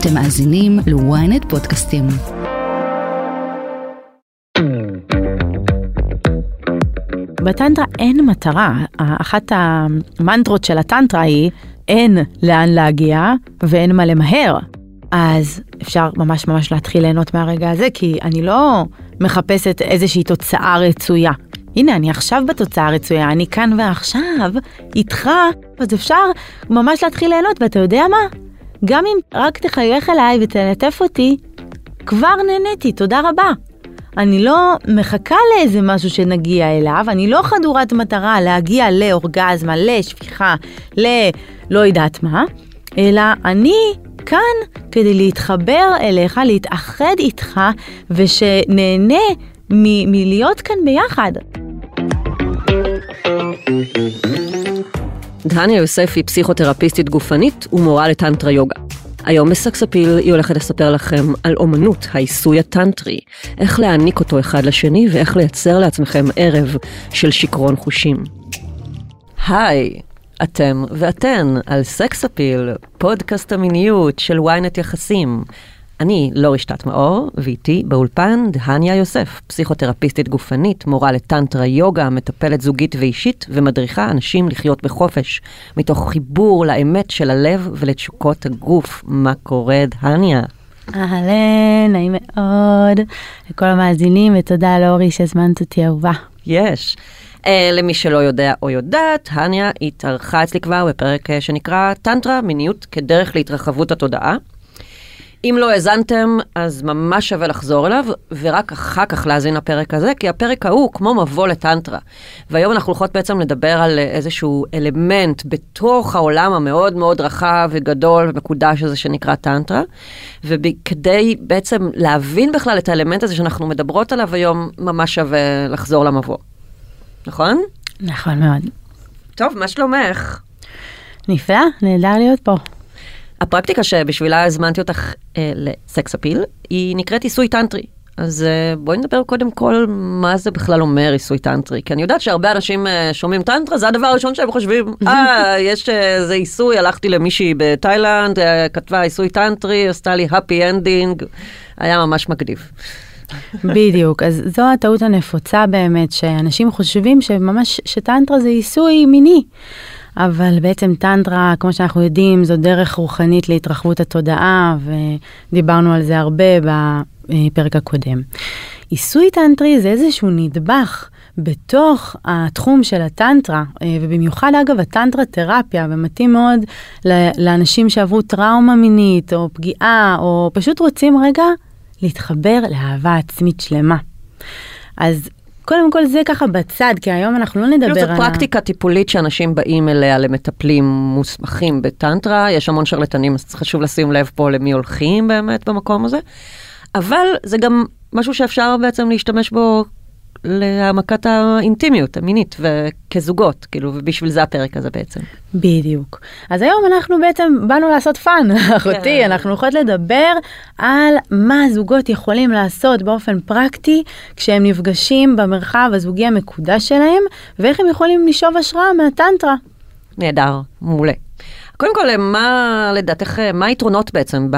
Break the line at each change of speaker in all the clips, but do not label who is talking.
אתם מאזינים ל-ynet פודקאסטים.
בטנטרה אין מטרה, אחת המנטרות של הטנטרה היא אין לאן להגיע ואין מה למהר. אז אפשר ממש ממש להתחיל ליהנות מהרגע הזה, כי אני לא מחפשת איזושהי תוצאה רצויה. הנה, אני עכשיו בתוצאה הרצויה, אני כאן ועכשיו, איתך, אז אפשר ממש להתחיל ליהנות, ואתה יודע מה? גם אם רק תחייך אליי ותלטף אותי, כבר נהניתי, תודה רבה. אני לא מחכה לאיזה משהו שנגיע אליו, אני לא חדורת מטרה להגיע לאורגזמה, לשפיכה, ל... לא יודעת מה, אלא אני כאן כדי להתחבר אליך, להתאחד איתך, ושנהנה מ- מלהיות כאן ביחד.
דהניה יוסף היא פסיכותרפיסטית גופנית ומורה לטנטרה יוגה. היום בסקספיל היא הולכת לספר לכם על אומנות העיסוי הטנטרי, איך להעניק אותו אחד לשני ואיך לייצר לעצמכם ערב של שיכרון חושים. היי, אתם ואתן על סקספיל, פודקאסט המיניות של ynet יחסים. אני לא רשתת מאור, ואיתי באולפן דהניה יוסף, פסיכותרפיסטית גופנית, מורה לטנטרה יוגה, מטפלת זוגית ואישית, ומדריכה אנשים לחיות בחופש, מתוך חיבור לאמת של הלב ולתשוקות הגוף. מה קורה, דהניה?
אהלן, נעים מאוד לכל המאזינים, ותודה לאורי שהזמנת אותי אהובה.
יש. Uh, למי שלא יודע או יודעת, הניה התארחה אצלי כבר בפרק uh, שנקרא טנטרה, מיניות כדרך להתרחבות התודעה. אם לא האזנתם, אז ממש שווה לחזור אליו, ורק אחר כך להאזין לפרק הזה, כי הפרק ההוא כמו מבוא לטנטרה. והיום אנחנו הולכות בעצם לדבר על איזשהו אלמנט בתוך העולם המאוד מאוד רחב וגדול ומקודש הזה שנקרא טנטרה, וכדי בעצם להבין בכלל את האלמנט הזה שאנחנו מדברות עליו היום, ממש שווה לחזור למבוא. נכון?
נכון מאוד.
טוב, מה שלומך?
נפלא, נהדר להיות פה.
הפרקטיקה שבשבילה הזמנתי אותך אה, לסקס אפיל, היא נקראת עיסוי טנטרי. אז אה, בואי נדבר קודם כל מה זה בכלל אומר עיסוי טנטרי, כי אני יודעת שהרבה אנשים אה, שומעים טנטרה, זה הדבר הראשון שהם חושבים, אה, יש איזה אה, עיסוי, הלכתי למישהי בתאילנד, אה, כתבה עיסוי טנטרי, עשתה לי happy ending, היה ממש מגניב.
בדיוק, אז זו הטעות הנפוצה באמת, שאנשים חושבים שממש, שטנטרה זה עיסוי מיני. אבל בעצם טנטרה, כמו שאנחנו יודעים, זו דרך רוחנית להתרחבות התודעה, ודיברנו על זה הרבה בפרק הקודם. עיסוי טנטרי זה איזשהו נדבך בתוך התחום של הטנטרה, ובמיוחד אגב הטנטרה תרפיה, ומתאים מאוד לאנשים שעברו טראומה מינית, או פגיעה, או פשוט רוצים רגע להתחבר לאהבה עצמית שלמה. אז קודם כל זה ככה בצד, כי היום אנחנו לא נדבר על...
זו פרקטיקה טיפולית שאנשים באים אליה למטפלים מוסמכים בטנטרה, יש המון שרלטנים, אז חשוב לשים לב פה למי הולכים באמת במקום הזה. אבל זה גם משהו שאפשר בעצם להשתמש בו להעמקת האינטימיות המינית וכזוגות, כאילו, ובשביל זה הפרק הזה בעצם.
בדיוק. אז היום אנחנו בעצם באנו לעשות fun, אחותי, כן. אנחנו הולכות לדבר על מה הזוגות יכולים לעשות באופן פרקטי כשהם נפגשים במרחב הזוגי המקודש שלהם, ואיך הם יכולים לשאוב השראה מהטנטרה.
נהדר, מעולה. קודם כל, מה לדעתך, מה היתרונות בעצם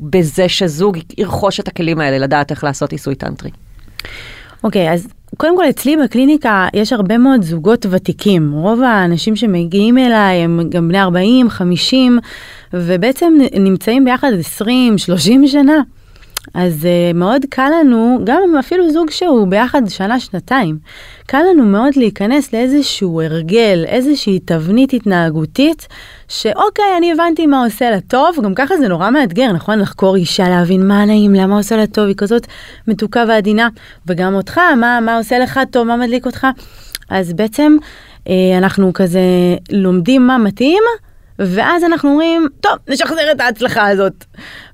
בזה שזוג ירכוש את הכלים האלה, לדעת איך לעשות עיסוי טנטרי?
אוקיי, okay, אז קודם כל אצלי בקליניקה יש הרבה מאוד זוגות ותיקים. רוב האנשים שמגיעים אליי הם גם בני 40, 50, ובעצם נמצאים ביחד 20, 30 שנה. אז uh, מאוד קל לנו, גם אפילו זוג שהוא ביחד שנה, שנתיים, קל לנו מאוד להיכנס לאיזשהו הרגל, איזושהי תבנית התנהגותית, שאוקיי, אני הבנתי מה עושה לה טוב, גם ככה זה נורא מאתגר, נכון? לחקור אישה, להבין מה נעים לה, מה עושה לה טוב, היא כזאת מתוקה ועדינה, וגם אותך, מה, מה עושה לך טוב, מה מדליק אותך. אז בעצם uh, אנחנו כזה לומדים מה מתאים, ואז אנחנו אומרים, טוב, נשחזר את ההצלחה הזאת.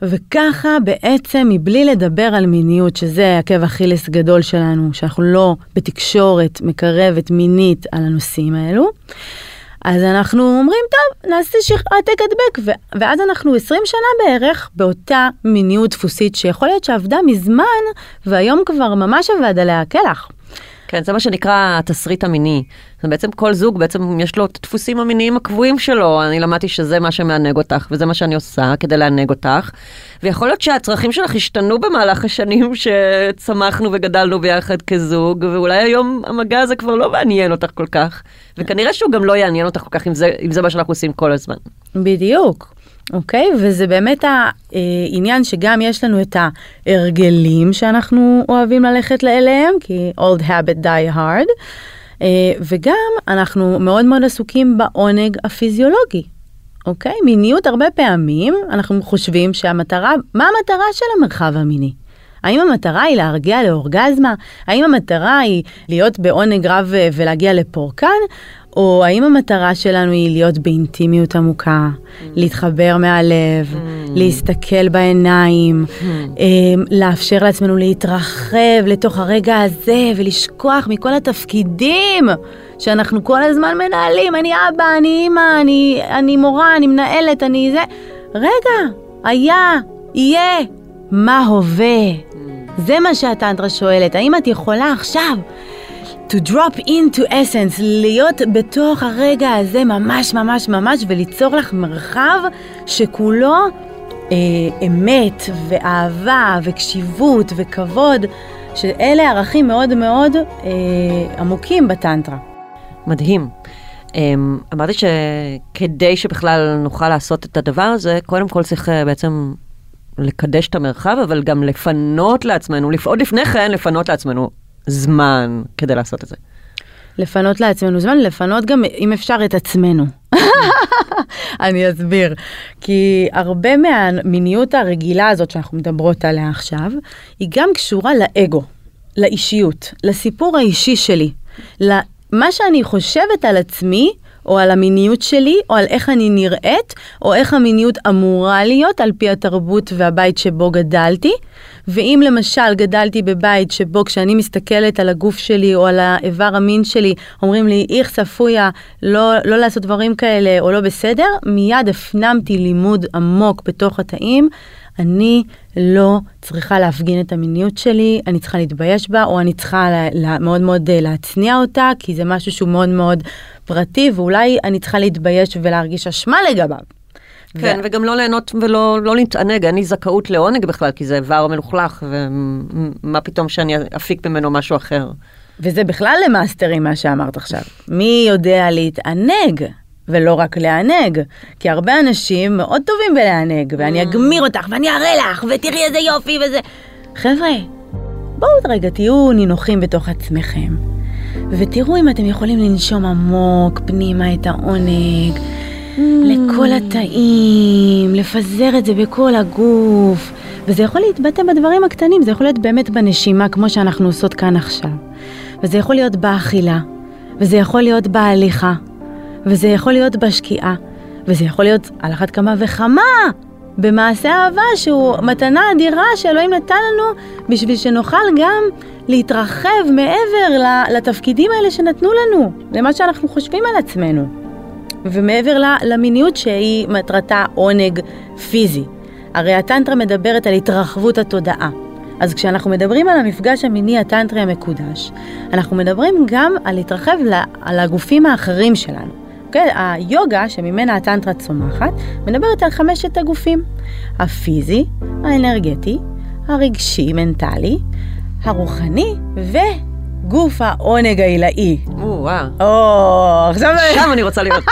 וככה בעצם, מבלי לדבר על מיניות, שזה עקב אכילס גדול שלנו, שאנחנו לא בתקשורת מקרבת מינית על הנושאים האלו, אז אנחנו אומרים, טוב, נעשה העתק הדבק, ואז אנחנו 20 שנה בערך באותה מיניות דפוסית שיכול להיות שעבדה מזמן, והיום כבר ממש עבד עליה הקלח.
כן, זה מה שנקרא התסריט המיני. זה בעצם כל זוג, בעצם יש לו את הדפוסים המיניים הקבועים שלו. אני למדתי שזה מה שמענג אותך, וזה מה שאני עושה כדי לענג אותך. ויכול להיות שהצרכים שלך השתנו במהלך השנים שצמחנו וגדלנו ביחד כזוג, ואולי היום המגע הזה כבר לא מעניין אותך כל כך. וכנראה שהוא גם לא יעניין אותך כל כך אם זה, אם זה מה שאנחנו עושים כל הזמן.
בדיוק. אוקיי? וזה באמת העניין שגם יש לנו את ההרגלים שאנחנו אוהבים ללכת אליהם, כי old habit die hard, אה, וגם אנחנו מאוד מאוד עסוקים בעונג הפיזיולוגי. אוקיי? מיניות הרבה פעמים אנחנו חושבים שהמטרה, מה המטרה של המרחב המיני? האם המטרה היא להרגיע לאורגזמה? האם המטרה היא להיות בעונג רב ולהגיע לפורקן? או האם המטרה שלנו היא להיות באינטימיות עמוקה, mm. להתחבר מהלב, mm. להסתכל בעיניים, mm. אמ, לאפשר לעצמנו להתרחב לתוך הרגע הזה ולשכוח מכל התפקידים שאנחנו כל הזמן מנהלים, אני אבא, אני אימא, אני, אני מורה, אני מנהלת, אני זה. רגע, היה, יהיה, מה הווה? זה מה שהטנטרה שואלת, האם את יכולה עכשיו to drop into essence, להיות בתוך הרגע הזה ממש ממש ממש ולצור לך מרחב שכולו אה, אמת ואהבה וקשיבות וכבוד, שאלה ערכים מאוד מאוד אה, עמוקים בטנטרה.
מדהים. אמ, אמרתי שכדי שבכלל נוכל לעשות את הדבר הזה, קודם כל צריך אה, בעצם לקדש את המרחב, אבל גם לפנות לעצמנו, עוד לפני כן לפנות לעצמנו זמן כדי לעשות את זה.
לפנות לעצמנו זמן, לפנות גם, אם אפשר, את עצמנו. אני אסביר. כי הרבה מהמיניות הרגילה הזאת שאנחנו מדברות עליה עכשיו, היא גם קשורה לאגו, לאישיות, לסיפור האישי שלי, למה שאני חושבת על עצמי, או על המיניות שלי, או על איך אני נראית, או איך המיניות אמורה להיות על פי התרבות והבית שבו גדלתי. ואם למשל גדלתי בבית שבו כשאני מסתכלת על הגוף שלי או על האיבר המין שלי, אומרים לי, איך צפויה, לא, לא לעשות דברים כאלה או לא בסדר, מיד הפנמתי לימוד עמוק בתוך התאים. אני לא צריכה להפגין את המיניות שלי, אני צריכה להתבייש בה, או אני צריכה לה, לה, מאוד מאוד אה, להצניע אותה, כי זה משהו שהוא מאוד מאוד פרטי, ואולי אני צריכה להתבייש ולהרגיש אשמה לגביו.
כן, ו... וגם לא ליהנות ולא לא להתענג, אין לי זכאות לעונג בכלל, כי זה איבר מלוכלך, ומה פתאום שאני אפיק ממנו משהו אחר.
וזה בכלל למאסטרים מה שאמרת עכשיו. מי יודע להתענג? ולא רק לענג, כי הרבה אנשים מאוד טובים בלענג, ואני mm. אגמיר אותך, ואני אראה לך, ותראי איזה יופי וזה. חבר'ה, בואו רגע תהיו נינוחים בתוך עצמכם, ותראו אם אתם יכולים לנשום עמוק פנימה את העונג, לכל התאים, לפזר את זה בכל הגוף. וזה יכול להתבטא בדברים הקטנים, זה יכול להיות באמת בנשימה, כמו שאנחנו עושות כאן עכשיו. וזה יכול להיות באכילה, וזה יכול להיות בהליכה, וזה יכול להיות בשקיעה, וזה יכול להיות על אחת כמה וכמה במעשה אהבה שהוא מתנה אדירה שאלוהים נתן לנו בשביל שנוכל גם להתרחב מעבר לתפקידים האלה שנתנו לנו, למה שאנחנו חושבים על עצמנו. ומעבר למיניות שהיא מטרתה עונג פיזי. הרי הטנטרה מדברת על התרחבות התודעה. אז כשאנחנו מדברים על המפגש המיני הטנטרי המקודש, אנחנו מדברים גם על להתרחב על הגופים האחרים שלנו. כן, היוגה, שממנה הטנטרה צומחת, מדברת על חמשת הגופים. הפיזי, האנרגטי, הרגשי, מנטלי, הרוחני ו... גוף העונג העילאי.
או, וואו.
או, עכשיו...
שם אני רוצה להיות.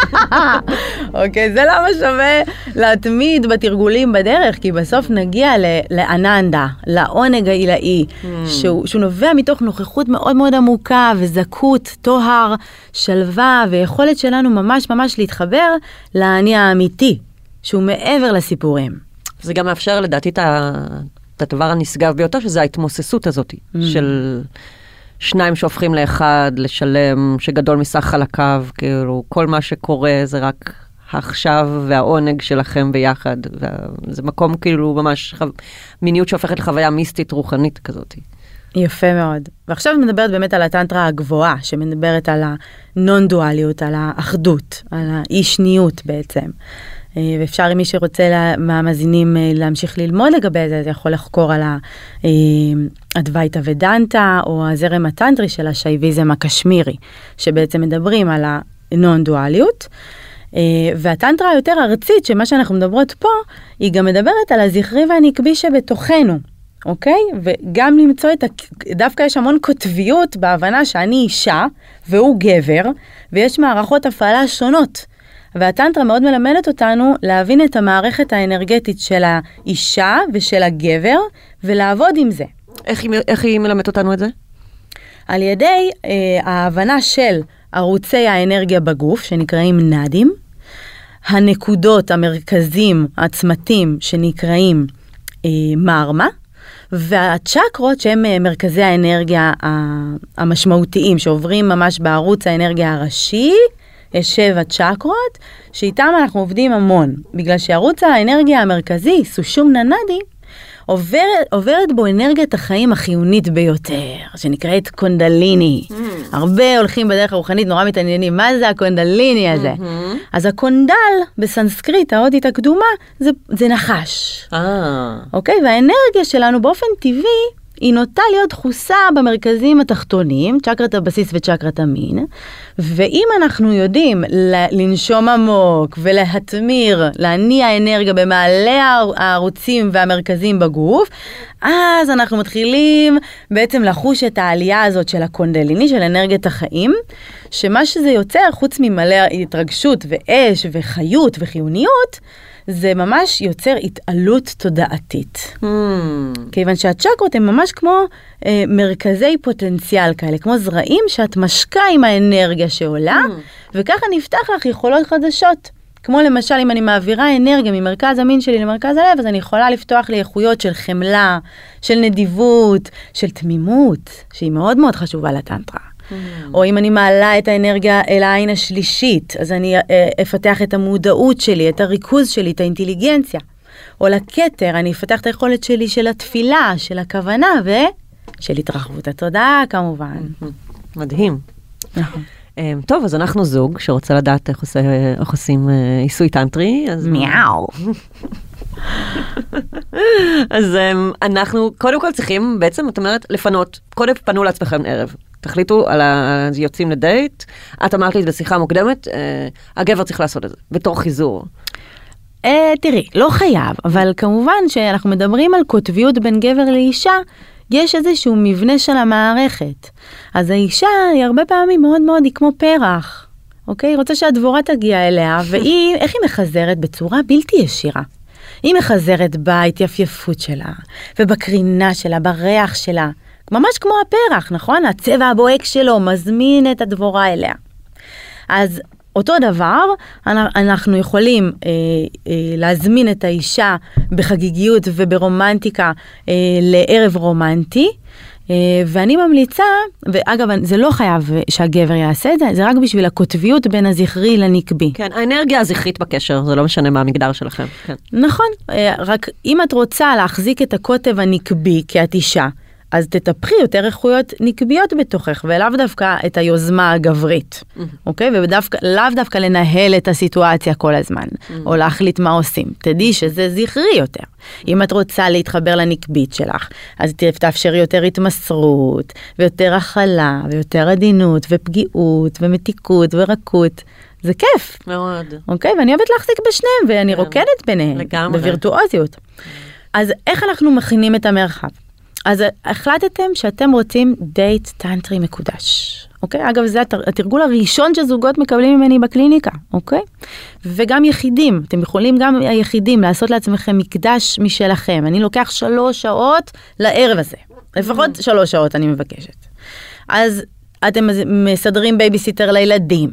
אוקיי, זה למה שווה להתמיד בתרגולים בדרך, כי בסוף נגיע לאננדה, לעונג העילאי, hmm. שהוא, שהוא נובע מתוך נוכחות מאוד מאוד עמוקה וזכות, טוהר, שלווה ויכולת שלנו ממש ממש להתחבר לאני האמיתי, שהוא מעבר לסיפורים.
זה גם מאפשר לדעתי את הדבר הנשגב ביותר, שזה ההתמוססות הזאת mm. של... שניים שהופכים לאחד, לשלם, שגדול מסך חלקיו, כאילו, כל מה שקורה זה רק העכשיו והעונג שלכם ביחד. זה מקום כאילו ממש חו... מיניות שהופכת לחוויה מיסטית רוחנית כזאת.
יפה מאוד. ועכשיו מדברת באמת על הטנטרה הגבוהה, שמדברת על הנון דואליות, על האחדות, על האי שניות בעצם. אה, ואפשר מי שרוצה מהמאזינים אה, להמשיך ללמוד לגבי זה, אז יכול לחקור על האדווייתא ודנטה או הזרם הטנטרי של השייביזם הקשמירי, שבעצם מדברים על הנון דואליות. אה, והטנטרה היותר ארצית, שמה שאנחנו מדברות פה, היא גם מדברת על הזכרי והנקבי שבתוכנו, אוקיי? וגם למצוא את ה... דווקא יש המון קוטביות בהבנה שאני אישה והוא גבר, ויש מערכות הפעלה שונות. והטנטרה מאוד מלמדת אותנו להבין את המערכת האנרגטית של האישה ושל הגבר, ולעבוד עם זה.
איך היא, איך היא מלמדת אותנו את זה?
על ידי אה, ההבנה של ערוצי האנרגיה בגוף, שנקראים נאדים, הנקודות, המרכזים, הצמתים, שנקראים אה, מרמה, והצ'קרות שהם אה, מרכזי האנרגיה המשמעותיים, שעוברים ממש בערוץ האנרגיה הראשי, שבע צ'קרות, שאיתם אנחנו עובדים המון, בגלל שערוץ האנרגיה המרכזי, סושום ננדי, עוברת, עוברת בו אנרגיית החיים החיונית ביותר, שנקראת קונדליני. Mm. הרבה הולכים בדרך הרוחנית, נורא מתעניינים, מה זה הקונדליני הזה? Mm-hmm. אז הקונדל, בסנסקריט, ההודית הקדומה, זה, זה נחש.
אה,
אוקיי? והאנרגיה שלנו באופן טבעי, היא נוטה להיות דחוסה במרכזים התחתונים, צ'קרת הבסיס וצ'קרת המין, ואם אנחנו יודעים לנשום עמוק ולהתמיר, להניע אנרגיה במעלה הער- הערוצים והמרכזים בגוף, אז אנחנו מתחילים בעצם לחוש את העלייה הזאת של הקונדליני, של אנרגיית החיים, שמה שזה יוצר, חוץ ממלא התרגשות ואש וחיות וחיוניות, זה ממש יוצר התעלות תודעתית.
hmm,
כיוון שהצ'קרות הן ממש כמו אה, מרכזי פוטנציאל כאלה, כמו זרעים שאת משקה עם האנרגיה שעולה, וככה נפתח לך יכולות חדשות. כמו למשל אם אני מעבירה אנרגיה ממרכז המין שלי למרכז הלב, אז אני יכולה לפתוח לי איכויות של חמלה, של נדיבות, של תמימות, שהיא מאוד מאוד חשובה לטנטרה. או אם אני מעלה את האנרגיה אל העין השלישית, אז אני אה, אפתח את המודעות שלי, את הריכוז שלי, את האינטליגנציה. או לכתר, אני אפתח את היכולת שלי של התפילה, של הכוונה ושל התרחבות התודעה כמובן.
מדהים.
נכון.
אה, טוב, אז אנחנו זוג שרוצה לדעת איך, עושה, איך עושים אה, עיסוי טנטרי, אז...
מיאו.
אז um, אנחנו קודם כל צריכים בעצם, את אומרת, לפנות. קודם פנו לעצמכם ערב. תחליטו על ה... יוצאים לדייט. את אמרת לי בשיחה מוקדמת, uh, הגבר צריך לעשות את זה, בתור חיזור.
אה, תראי, לא חייב, אבל כמובן שאנחנו מדברים על קוטביות בין גבר לאישה, יש איזשהו מבנה של המערכת. אז האישה היא הרבה פעמים מאוד מאוד, היא כמו פרח, אוקיי? היא רוצה שהדבורה תגיע אליה, והיא, איך היא מחזרת? בצורה בלתי ישירה. היא מחזרת בהתייפייפות שלה, ובקרינה שלה, בריח שלה. ממש כמו הפרח, נכון? הצבע הבוהק שלו מזמין את הדבורה אליה. אז אותו דבר, אנ- אנחנו יכולים אה, אה, להזמין את האישה בחגיגיות וברומנטיקה אה, לערב רומנטי. אה, ואני ממליצה, ואגב, זה לא חייב שהגבר יעשה את זה, זה רק בשביל הקוטביות בין הזכרי לנקבי.
כן, האנרגיה הזכרית בקשר, זה לא משנה מה המגדר שלכם. כן.
נכון, אה, רק אם את רוצה להחזיק את הקוטב הנקבי כי את אישה, אז תטפחי יותר איכויות נקביות בתוכך, ולאו דווקא את היוזמה הגברית, אוקיי? ולאו דווקא לנהל את הסיטואציה כל הזמן, או להחליט מה עושים. תדעי שזה זכרי יותר. אם את רוצה להתחבר לנקבית שלך, אז תאפשרי יותר התמסרות, ויותר הכלה, ויותר עדינות, ופגיעות, ומתיקות, ורקות. זה כיף.
מאוד.
אוקיי? ואני אוהבת להחזיק בשניהם, ואני
כן.
רוקדת ביניהם.
לגמרי.
בווירטואוזיות. אז איך אנחנו מכינים את המרחב? אז החלטתם שאתם רוצים דייט טנטרי מקודש. אוקיי? אגב, זה התר- התרגול הראשון שזוגות מקבלים ממני בקליניקה, אוקיי? וגם יחידים, אתם יכולים גם היחידים לעשות לעצמכם מקדש משלכם. אני לוקח שלוש שעות לערב הזה. לפחות שלוש שעות אני מבקשת. אז אתם מסדרים בייביסיטר לילדים,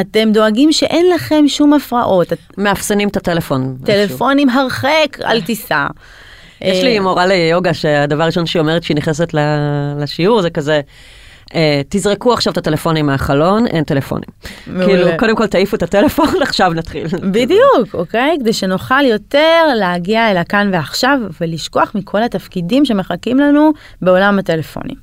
אתם דואגים שאין לכם שום הפרעות,
מאפסנים את הטלפון.
טלפונים הרחק, אל תיגע.
יש לי
אה,
מורה ליוגה שהדבר הראשון שהיא אומרת שהיא נכנסת לשיעור זה כזה. אה, תזרקו עכשיו את הטלפונים מהחלון, אין טלפונים.
מעולה.
כאילו, קודם כל תעיפו את הטלפון, עכשיו נתחיל.
בדיוק, אוקיי? כדי שנוכל יותר להגיע אל הכאן ועכשיו ולשכוח מכל התפקידים שמחכים לנו בעולם הטלפונים.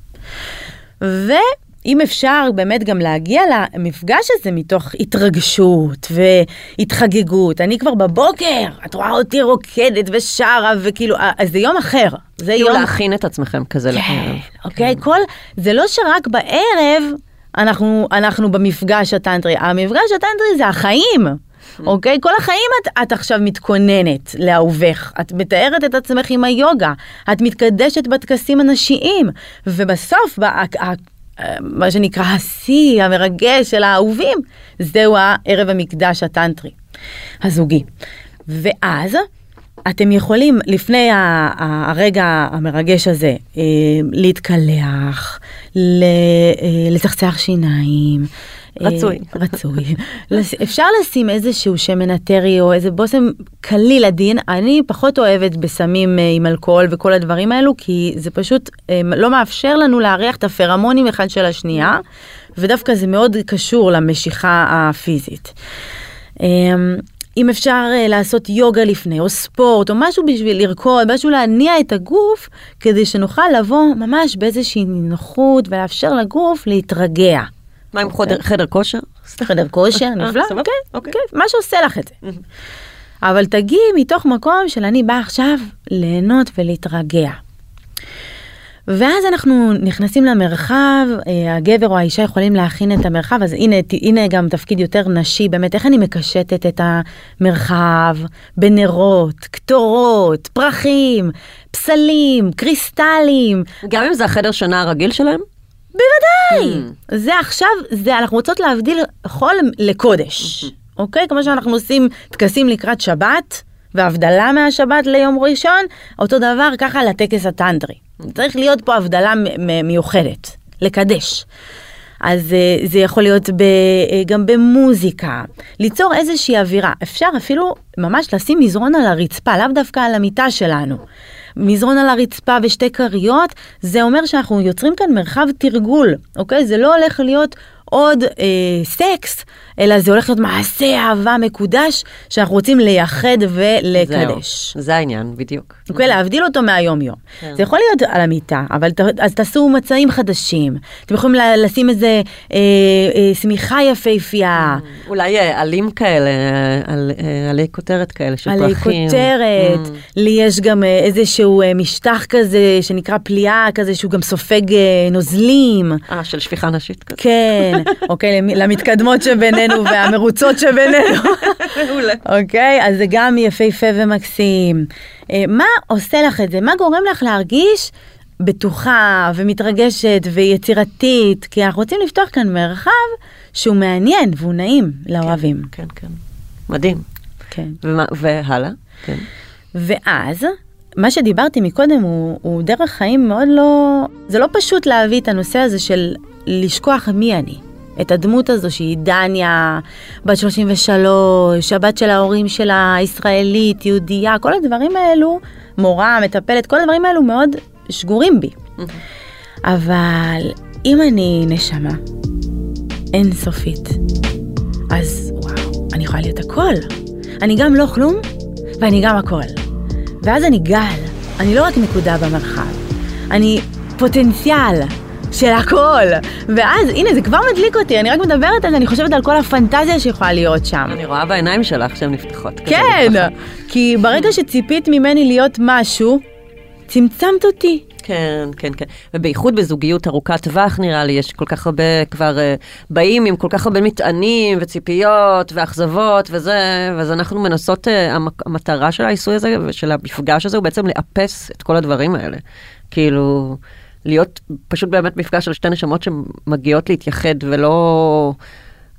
אם אפשר באמת גם להגיע למפגש הזה מתוך התרגשות והתחגגות, אני כבר בבוקר, את רואה אותי רוקדת ושרה וכאילו, אה, אז זה יום אחר. זה
כאילו
יום...
להכין את עצמכם כזה
כן,
לערב.
אוקיי, כל, זה לא שרק בערב אנחנו, אנחנו במפגש הטנטרי, המפגש הטנטרי זה החיים. אוקיי? כל החיים את, את עכשיו מתכוננת לאהובך, את מתארת את עצמך עם היוגה, את מתקדשת בטקסים הנשיים, ובסוף, מה שנקרא השיא המרגש של האהובים, זהו הערב המקדש הטנטרי, הזוגי. ואז אתם יכולים לפני הרגע המרגש הזה אה, להתקלח, אה, לצחצח שיניים. אה,
רצוי.
רצוי. אפשר לשים איזשהו שמן אתרי או איזה בושם קליל עדין. אני פחות אוהבת בסמים אה, עם אלכוהול וכל הדברים האלו, כי זה פשוט אה, לא מאפשר לנו להריח את הפרמונים אחד של השנייה, ודווקא זה מאוד קשור למשיכה הפיזית. אמ, אם אפשר אה, לעשות יוגה לפני, או ספורט, או משהו בשביל לרקוד, משהו להניע את הגוף, כדי שנוכל לבוא ממש באיזושהי נינוחות ולאפשר לגוף להתרגע.
מה עם חדר- כושר?
חדר כושר,
אה,
נפלא, כן,
אוקיי.
כן, מה שעושה לך את זה. אבל תגיעי מתוך מקום של אני באה עכשיו ליהנות ולהתרגע. ואז אנחנו נכנסים למרחב, אה, הגבר או האישה יכולים להכין את המרחב, אז הנה, הנה גם תפקיד יותר נשי, באמת, איך אני מקשטת את המרחב בנרות, קטורות, פרחים, פסלים, קריסטלים,
גם אם זה החדר שינה הרגיל שלהם?
בוודאי. זה עכשיו, זה, אנחנו רוצות להבדיל חול לקודש, אוקיי? כמו שאנחנו עושים טקסים לקראת שבת, והבדלה מהשבת ליום ראשון, אותו דבר ככה לטקס הטנטרי. צריך להיות פה הבדלה מיוחדת, לקדש. אז אה, זה יכול להיות ב, אה, גם במוזיקה, ליצור איזושהי אווירה. אפשר אפילו ממש לשים מזרון על הרצפה, לאו דווקא על המיטה שלנו. מזרון על הרצפה ושתי כריות, זה אומר שאנחנו יוצרים כאן מרחב תרגול, אוקיי? זה לא הולך להיות עוד אה, סקס, אלא זה הולך להיות מעשה אהבה מקודש שאנחנו רוצים לייחד ולקדש.
זהו, זה העניין, בדיוק.
אוקיי, להבדיל אותו מהיום יום.
כן.
זה יכול להיות על המיטה, אבל ת, אז תעשו מצעים חדשים. אתם יכולים לשים איזה אה, אה, שמיכה יפהפייה,
אולי אה, עלים כאלה, אה, על- אה, עלי כותרת כאלה של
עלי
פרחים.
כותרת,
Mm.
לי יש גם אה, איזשהו אה, משטח כזה שנקרא פליאה כזה שהוא גם סופג אה, נוזלים.
אה, של שפיכה נשית כזה.
כן, אוקיי, למ- למתקדמות שבינינו והמרוצות שבינינו.
מעולה.
אוקיי, אז זה גם יפהפה ומקסים. אה, מה עושה לך את זה? מה גורם לך להרגיש בטוחה ומתרגשת ויצירתית? כי אנחנו רוצים לפתוח כאן מרחב שהוא מעניין והוא נעים לאוהבים.
כן, כן. מדהים.
כן.
והלאה? כן.
ואז, מה שדיברתי מקודם הוא, הוא דרך חיים מאוד לא... זה לא פשוט להביא את הנושא הזה של לשכוח מי אני. את הדמות הזו שהיא דניה, בת 33, הבת של ההורים שלה, ישראלית, יהודייה, כל הדברים האלו, מורה, מטפלת, כל הדברים האלו מאוד שגורים בי. אבל אם אני נשמה אינסופית, אז וואו, אני יכולה להיות הכל. אני גם לא כלום, ואני גם הכל. ואז אני גל, אני לא רק נקודה במרחב, אני פוטנציאל של הכל. ואז, הנה, זה כבר מדליק אותי, אני רק מדברת על זה, אני חושבת על כל הפנטזיה שיכולה להיות שם.
אני רואה בעיניים שלך שהן נפתחות.
כן. כי ברגע שציפית ממני להיות משהו, צמצמת אותי.
כן, כן, כן. ובייחוד בזוגיות ארוכת טווח נראה לי, יש כל כך הרבה כבר uh, באים עם כל כך הרבה מטענים וציפיות ואכזבות וזה, אז אנחנו מנסות, uh, המ- המטרה של העיסוי הזה ושל המפגש הזה הוא בעצם לאפס את כל הדברים האלה. כאילו, להיות פשוט באמת מפגש של שתי נשמות שמגיעות להתייחד ולא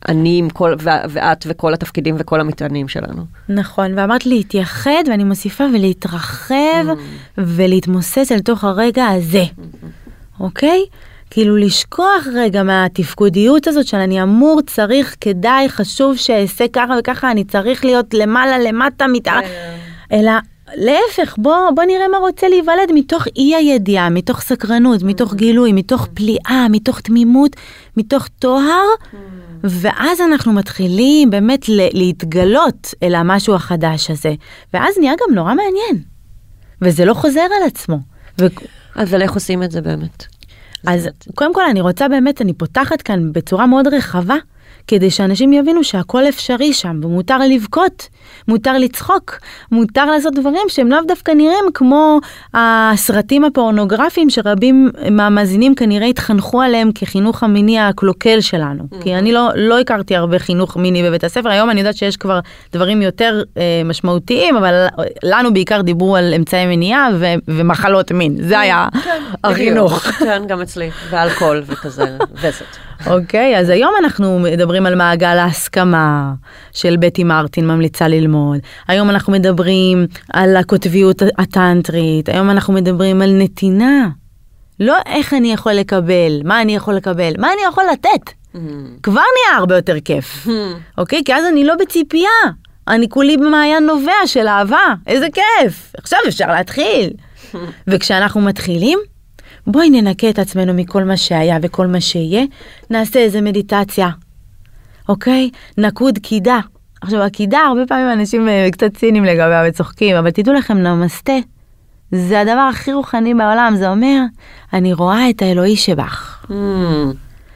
אני עם כל, ו- ואת וכל התפקידים וכל המטענים שלנו.
נכון, ואמרת להתייחד, ואני מוסיפה ולהתרחב ולהתמוסס אל תוך הרגע הזה, אוקיי? כאילו לשכוח רגע מהתפקודיות הזאת של אני אמור, צריך, כדאי, חשוב שאעשה ככה וככה, אני צריך להיות למעלה, למטה, מתחת, אלא להפך, בוא, בוא נראה מה רוצה להיוולד מתוך אי הידיעה, מתוך סקרנות, מתוך גילוי, מתוך פליאה, מתוך תמימות, מתוך טוהר, ואז אנחנו מתחילים באמת ל- להתגלות אל המשהו החדש הזה, ואז נהיה גם נורא מעניין, וזה לא חוזר על עצמו. ו-
אבל איך עושים את זה באמת?
אז קודם כל אני רוצה באמת, אני פותחת כאן בצורה מאוד רחבה, כדי שאנשים יבינו שהכל אפשרי שם, ומותר לבכות, מותר לצחוק, מותר לעשות דברים שהם לאו דווקא נראים כמו הסרטים הפורנוגרפיים שרבים מהמאזינים כנראה התחנכו עליהם כחינוך המיני הקלוקל שלנו. Mm-hmm. כי אני לא, לא הכרתי הרבה חינוך מיני בבית הספר, היום אני יודעת שיש כבר דברים יותר אה, משמעותיים, אבל לנו בעיקר דיברו על אמצעי מניעה ו- ומחלות מין, זה היה
כן,
החינוך.
כן, גם אצלי, ואלכוהול וכזה, וסת.
אוקיי, אז היום אנחנו מדברים על מעגל ההסכמה של בטי מרטין ממליצה ללמוד. היום אנחנו מדברים על הקוטביות הטנטרית, היום אנחנו מדברים על נתינה. לא איך אני יכול לקבל, מה אני יכול לקבל, מה אני יכול לתת.
Mm.
כבר נהיה הרבה יותר כיף, אוקיי? כי אז אני לא בציפייה. אני כולי במעיין נובע של אהבה, איזה כיף. עכשיו אפשר להתחיל. וכשאנחנו מתחילים, בואי ננקה את עצמנו מכל מה שהיה וכל מה שיהיה, נעשה איזה מדיטציה, אוקיי? נקוד קידה. עכשיו, הקידה, הרבה פעמים אנשים אה, קצת ציניים לגביה וצוחקים, אבל תדעו לכם, נמסטה, זה הדבר הכי רוחני בעולם, זה אומר, אני רואה את האלוהי שבך.
Mm.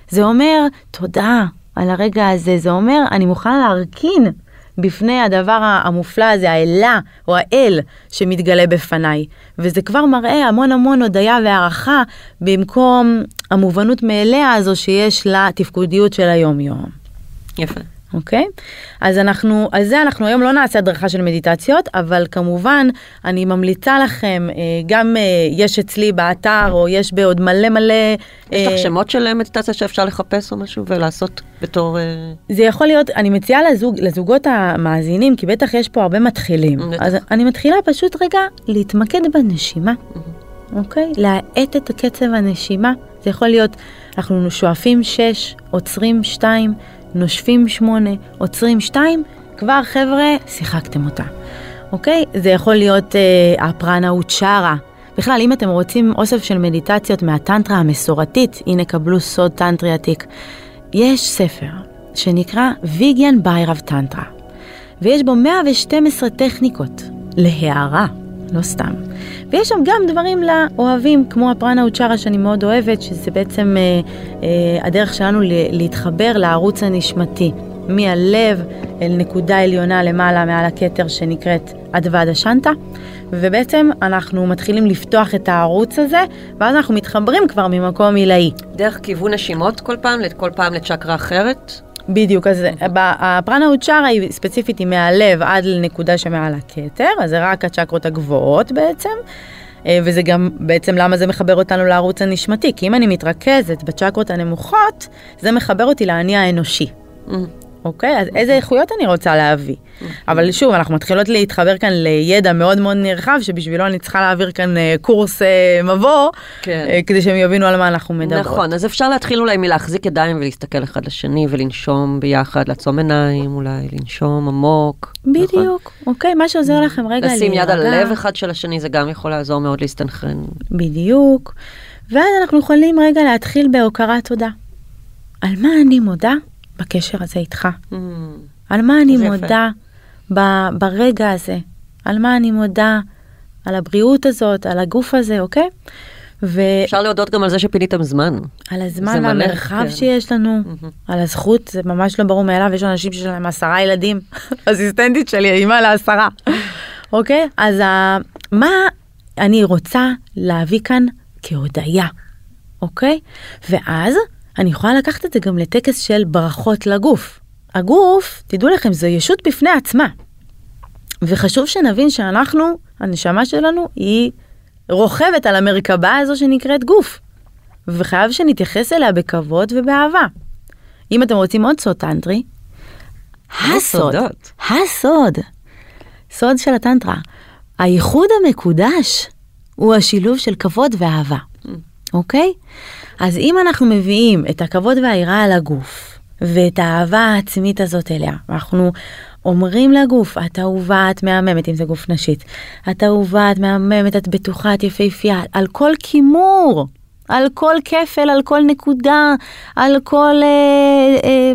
זה אומר, תודה על הרגע הזה, זה אומר, אני מוכנה להרכין בפני הדבר המופלא הזה, האלה או האל שמתגלה בפניי. וזה כבר מראה המון המון הודיה והערכה במקום המובנות מאליה הזו שיש לתפקודיות של היום-יום.
יפה.
אוקיי? אז אנחנו, על זה אנחנו היום לא נעשה הדרכה של מדיטציות, אבל כמובן, אני ממליצה לכם, אה, גם אה, יש אצלי באתר, או יש בעוד מלא מלא...
יש
אה,
לך שמות של מדיטציה שאפשר לחפש או משהו ולעשות בתור... אה,
זה יכול להיות, אני מציעה לזוג, לזוגות המאזינים, כי בטח יש פה הרבה מתחילים.
בטח.
אז אני מתחילה פשוט רגע להתמקד בנשימה, אוקיי? להאט את קצב הנשימה. זה יכול להיות, אנחנו שואפים 6, עוצרים 2, נושפים 8, עוצרים 2, כבר חבר'ה, שיחקתם אותה. אוקיי? זה יכול להיות אה, הפרנה אוצ'רה. בכלל, אם אתם רוצים אוסף של מדיטציות מהטנטרה המסורתית, הנה קבלו סוד טנטרי עתיק. יש ספר שנקרא ויגיאן ביירב טנטרה, ויש בו 112 טכניקות להערה, לא סתם. ויש שם גם דברים לאוהבים, כמו הפרנה אוצ'רה שאני מאוד אוהבת, שזה בעצם אה, אה, הדרך שלנו להתחבר לערוץ הנשמתי, מהלב אל נקודה עליונה למעלה מעל הכתר שנקראת אדוודה שנטה, ובעצם אנחנו מתחילים לפתוח את הערוץ הזה, ואז אנחנו מתחברים כבר ממקום עילאי.
דרך כיוון נשימות כל פעם, כל פעם לצ'קרה אחרת?
בדיוק, אז ב- הפרנה אוצ'רה היא ספציפית היא מהלב עד לנקודה שמעל הכתר, אז זה רק הצ'קרות הגבוהות בעצם. אה, וזה גם בעצם למה זה מחבר אותנו לערוץ הנשמתי, כי אם אני מתרכזת בצ'קרות הנמוכות, זה מחבר אותי לאני האנושי.
Mm.
אוקיי? אז איזה איכויות אני רוצה להביא? אבל שוב, אנחנו מתחילות להתחבר כאן לידע מאוד מאוד נרחב, שבשבילו אני צריכה להעביר כאן אה, קורס אה, מבוא,
כן.
אה, כדי שהם יבינו על מה אנחנו מדברות.
נכון, אז אפשר להתחיל אולי מלהחזיק ידיים ולהסתכל אחד לשני ולנשום ביחד, לעצום עיניים אולי, לנשום עמוק. נכון?
בדיוק, אוקיי? מה שעוזר לכם רגע
לשים יד על. לב אחד של השני, זה גם יכול לעזור מאוד להסתנכרן.
בדיוק. ואז אנחנו יכולים רגע להתחיל בהוקרת תודה. על מה אני מודה בקשר הזה איתך?
Mm.
על מה אני
זה יפה.
ב- ברגע הזה? על מה אני מודה? על הבריאות הזאת, על הגוף הזה, אוקיי? ועל
אפשר להודות גם על זה שפיניתם זמן. זה
הזמן והמרחב
כן.
שיש לנו, על הזכות, זה ממש לא ברור מאליו, יש אנשים שיש להם עשרה ילדים, אסיסטנטית שלי, אימא לעשרה, אוקיי? אז ה- מה אני רוצה להביא כאן כהודיה, אוקיי? ואז אני יכולה לקחת את זה גם לטקס של ברכות לגוף. הגוף, תדעו לכם, זו ישות בפני עצמה. וחשוב שנבין שאנחנו, הנשמה שלנו, היא רוכבת על המרכבה הזו שנקראת גוף. וחייב שנתייחס אליה בכבוד ובאהבה. אם אתם רוצים עוד סוד טנטרי, הסוד. הסוד, סוד של הטנטרה, הייחוד המקודש הוא השילוב של כבוד ואהבה, אוקיי? אז אם אנחנו מביאים את הכבוד והיראה על הגוף, ואת האהבה העצמית הזאת אליה, אנחנו אומרים לגוף, את אהובה, את מהממת, אם זה גוף נשית, את אהובה, את מהממת, את בטוחה, את יפהפייה, על כל כימור, על כל כפל, על כל נקודה, על כל אה, אה,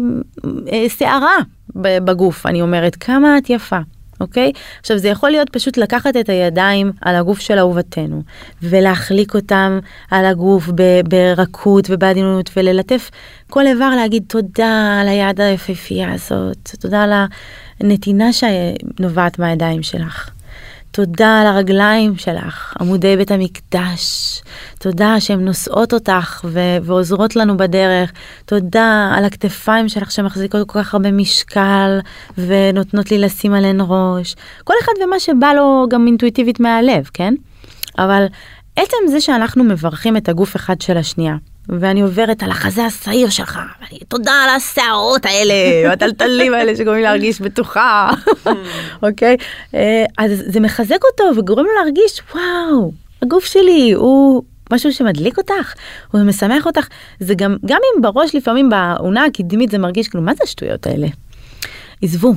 אה, שערה ב- בגוף, אני אומרת, כמה את יפה, אוקיי? עכשיו זה יכול להיות פשוט לקחת את הידיים על הגוף של אהובתנו ולהחליק אותם על הגוף ברכות ובעדינות וללטף כל איבר להגיד תודה על היד היפהפייה הזאת, תודה על הנתינה שנובעת מהידיים שלך. תודה על הרגליים שלך, עמודי בית המקדש. תודה שהן נושאות אותך ו- ועוזרות לנו בדרך. תודה על הכתפיים שלך שמחזיקות כל כך הרבה משקל ונותנות לי לשים עליהן ראש. כל אחד ומה שבא לו גם אינטואיטיבית מהלב, כן? אבל עצם זה שאנחנו מברכים את הגוף אחד של השנייה, ואני עוברת על החזה השעיר שלך, ואני, תודה על השערות האלה, הטלטלים האלה שגורמים להרגיש בטוחה, אוקיי? אה, אז זה מחזק אותו וגורם לו להרגיש, וואו, הגוף שלי הוא משהו שמדליק אותך, הוא משמח אותך, זה גם, גם אם בראש לפעמים באונה הקדמית זה מרגיש כאילו, מה זה השטויות האלה? עזבו,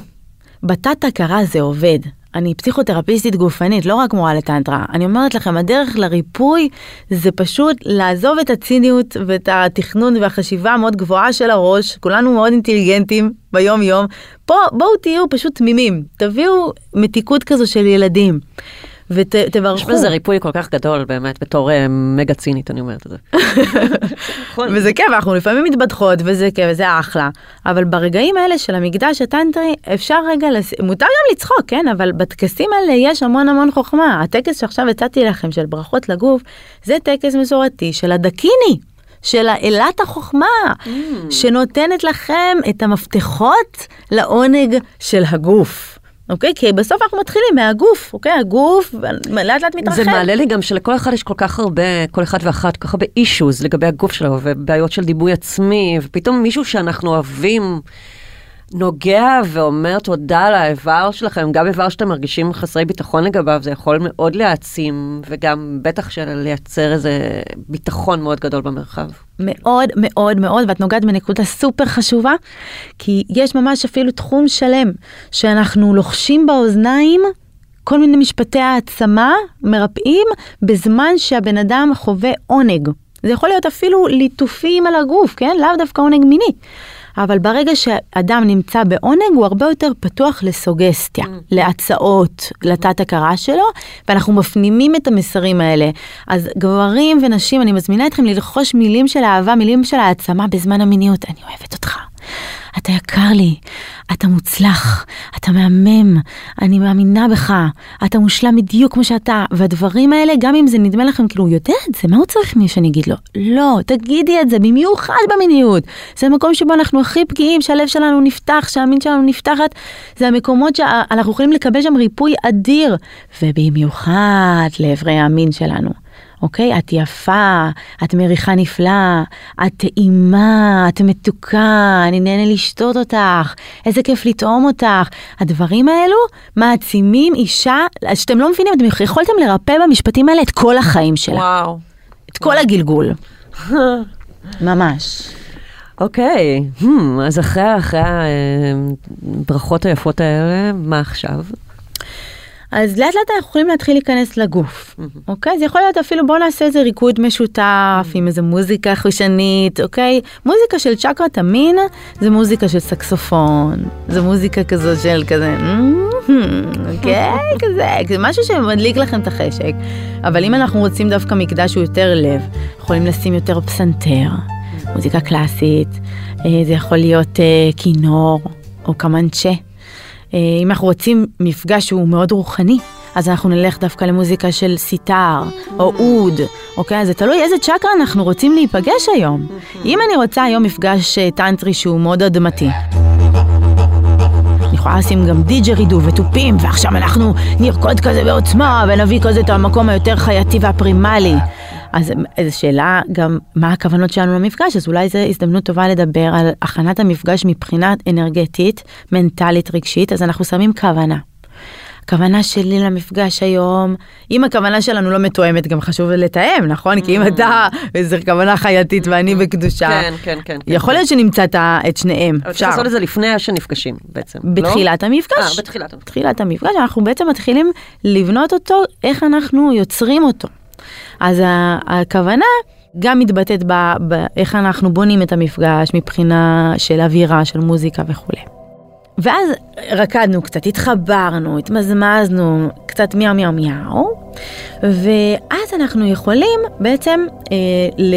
בתת הכרה זה עובד. אני פסיכותרפיסטית גופנית, לא רק מורה לטנטרה. אני אומרת לכם, הדרך לריפוי זה פשוט לעזוב את הציניות ואת התכנון והחשיבה המאוד גבוהה של הראש, כולנו מאוד אינטליגנטים ביום יום. פה בואו תהיו פשוט תמימים, תביאו מתיקות כזו של ילדים. ותברכו.
יש בזה ריפוי כל כך גדול באמת, בתור uh, מגה צינית אני אומרת את זה.
נכון. וזה כיף, אנחנו לפעמים מתבדחות וזה כיף וזה אחלה, אבל ברגעים האלה של המקדש הטנטרי אפשר רגע, לס... מותר גם לצחוק, כן, אבל בטקסים האלה יש המון המון חוכמה. הטקס שעכשיו הצעתי לכם של ברכות לגוף, זה טקס מסורתי של הדקיני. של אלת החוכמה, mm. שנותנת לכם את המפתחות לעונג של הגוף. אוקיי? כי בסוף אנחנו מתחילים מהגוף, אוקיי? הגוף לאט לאט מתרחב.
זה מעלה לי גם שלכל אחד יש כל כך הרבה, כל אחד ואחת, כל כך הרבה אישוז לגבי הגוף שלו, ובעיות של דימוי עצמי, ופתאום מישהו שאנחנו אוהבים... נוגע ואומר תודה על האיבר שלכם, גם איבר שאתם מרגישים חסרי ביטחון לגביו, זה יכול מאוד להעצים, וגם בטח לייצר איזה ביטחון מאוד גדול במרחב.
מאוד מאוד מאוד, ואת נוגעת בנקודה סופר חשובה, כי יש ממש אפילו תחום שלם שאנחנו לוחשים באוזניים. כל מיני משפטי העצמה מרפאים בזמן שהבן אדם חווה עונג. זה יכול להיות אפילו ליטופים על הגוף, כן? לאו דווקא עונג מיני. אבל ברגע שאדם נמצא בעונג הוא הרבה יותר פתוח לסוגסטיה, mm. להצעות, לתת הכרה שלו, ואנחנו מפנימים את המסרים האלה. אז גברים ונשים, אני מזמינה אתכם ללחוש מילים של אהבה, מילים של העצמה בזמן המיניות. אני אוהבת אותך. אתה יקר לי, אתה מוצלח, אתה מהמם, אני מאמינה בך, אתה מושלם בדיוק כמו שאתה, והדברים האלה, גם אם זה נדמה לכם כאילו, הוא יודע את זה, מה הוא צריך ממי שאני אגיד לו? לא, תגידי את זה, במיוחד במיניות. זה המקום שבו אנחנו הכי פגיעים, שהלב שלנו נפתח, שהמין שלנו נפתחת, זה המקומות שאנחנו יכולים לקבל שם ריפוי אדיר, ובמיוחד לאברי המין שלנו. אוקיי? את יפה, את מריחה נפלא, את טעימה, את מתוקה, אני נהנה לשתות אותך, איזה כיף לטעום אותך. הדברים האלו מעצימים אישה, שאתם לא מבינים, אתם יכולתם לרפא במשפטים האלה את כל החיים שלה.
וואו.
את כל הגלגול. ממש.
אוקיי, okay. hmm, אז אחרי, אחרי הברכות היפות האלה, מה עכשיו?
אז לאט לאט אנחנו יכולים להתחיל להיכנס לגוף, אוקיי? זה יכול להיות אפילו בוא נעשה איזה ריקוד משותף עם איזה מוזיקה חושנית, אוקיי? מוזיקה של צ'קרת המין זה מוזיקה של סקסופון, זה מוזיקה כזו של כזה, אוקיי? כזה, זה משהו שמדליק לכם את החשק. אבל אם אנחנו רוצים דווקא מקדש שהוא יותר לב, יכולים לשים יותר פסנתר, מוזיקה קלאסית, אה, זה יכול להיות אה, כינור או קמנצ'ה. אה, אם אנחנו רוצים מפגש שהוא מאוד רוחני, אז אנחנו נלך דווקא למוזיקה של סיטאר או אוד, אוקיי? אז זה תלוי איזה צ'קרה אנחנו רוצים להיפגש היום. אם אני רוצה היום מפגש אה, טנטרי שהוא מאוד אדמתי. אני יכולה לשים גם דיג'רידו ותופים, ועכשיו אנחנו נרקוד כזה בעוצמה ונביא כזה את המקום היותר חייתי והפרימלי. אז איזו שאלה גם מה הכוונות שלנו למפגש, אז אולי זו הזדמנות טובה לדבר על הכנת המפגש מבחינה אנרגטית, מנטלית, רגשית, אז אנחנו שמים כוונה. הכוונה שלי למפגש היום, אם הכוונה שלנו לא מתואמת, גם חשוב לתאם, נכון? כי אם mm. אתה איזו כוונה חייתית ואני mm. בקדושה,
כן, כן, כן.
יכול להיות שנמצא את שניהם.
אפשר לעשות את זה לפני שנפגשים בעצם,
לא?
אה, בתחילת המפגש.
בתחילת המפגש, אנחנו בעצם מתחילים לבנות אותו, איך אנחנו יוצרים אותו. אז הכוונה גם מתבטאת באיך אנחנו בונים את המפגש מבחינה של אווירה, של מוזיקה וכולי. ואז רקדנו קצת, התחברנו, התמזמזנו, קצת מיהו מיהו מיהו, ואז אנחנו יכולים בעצם אה,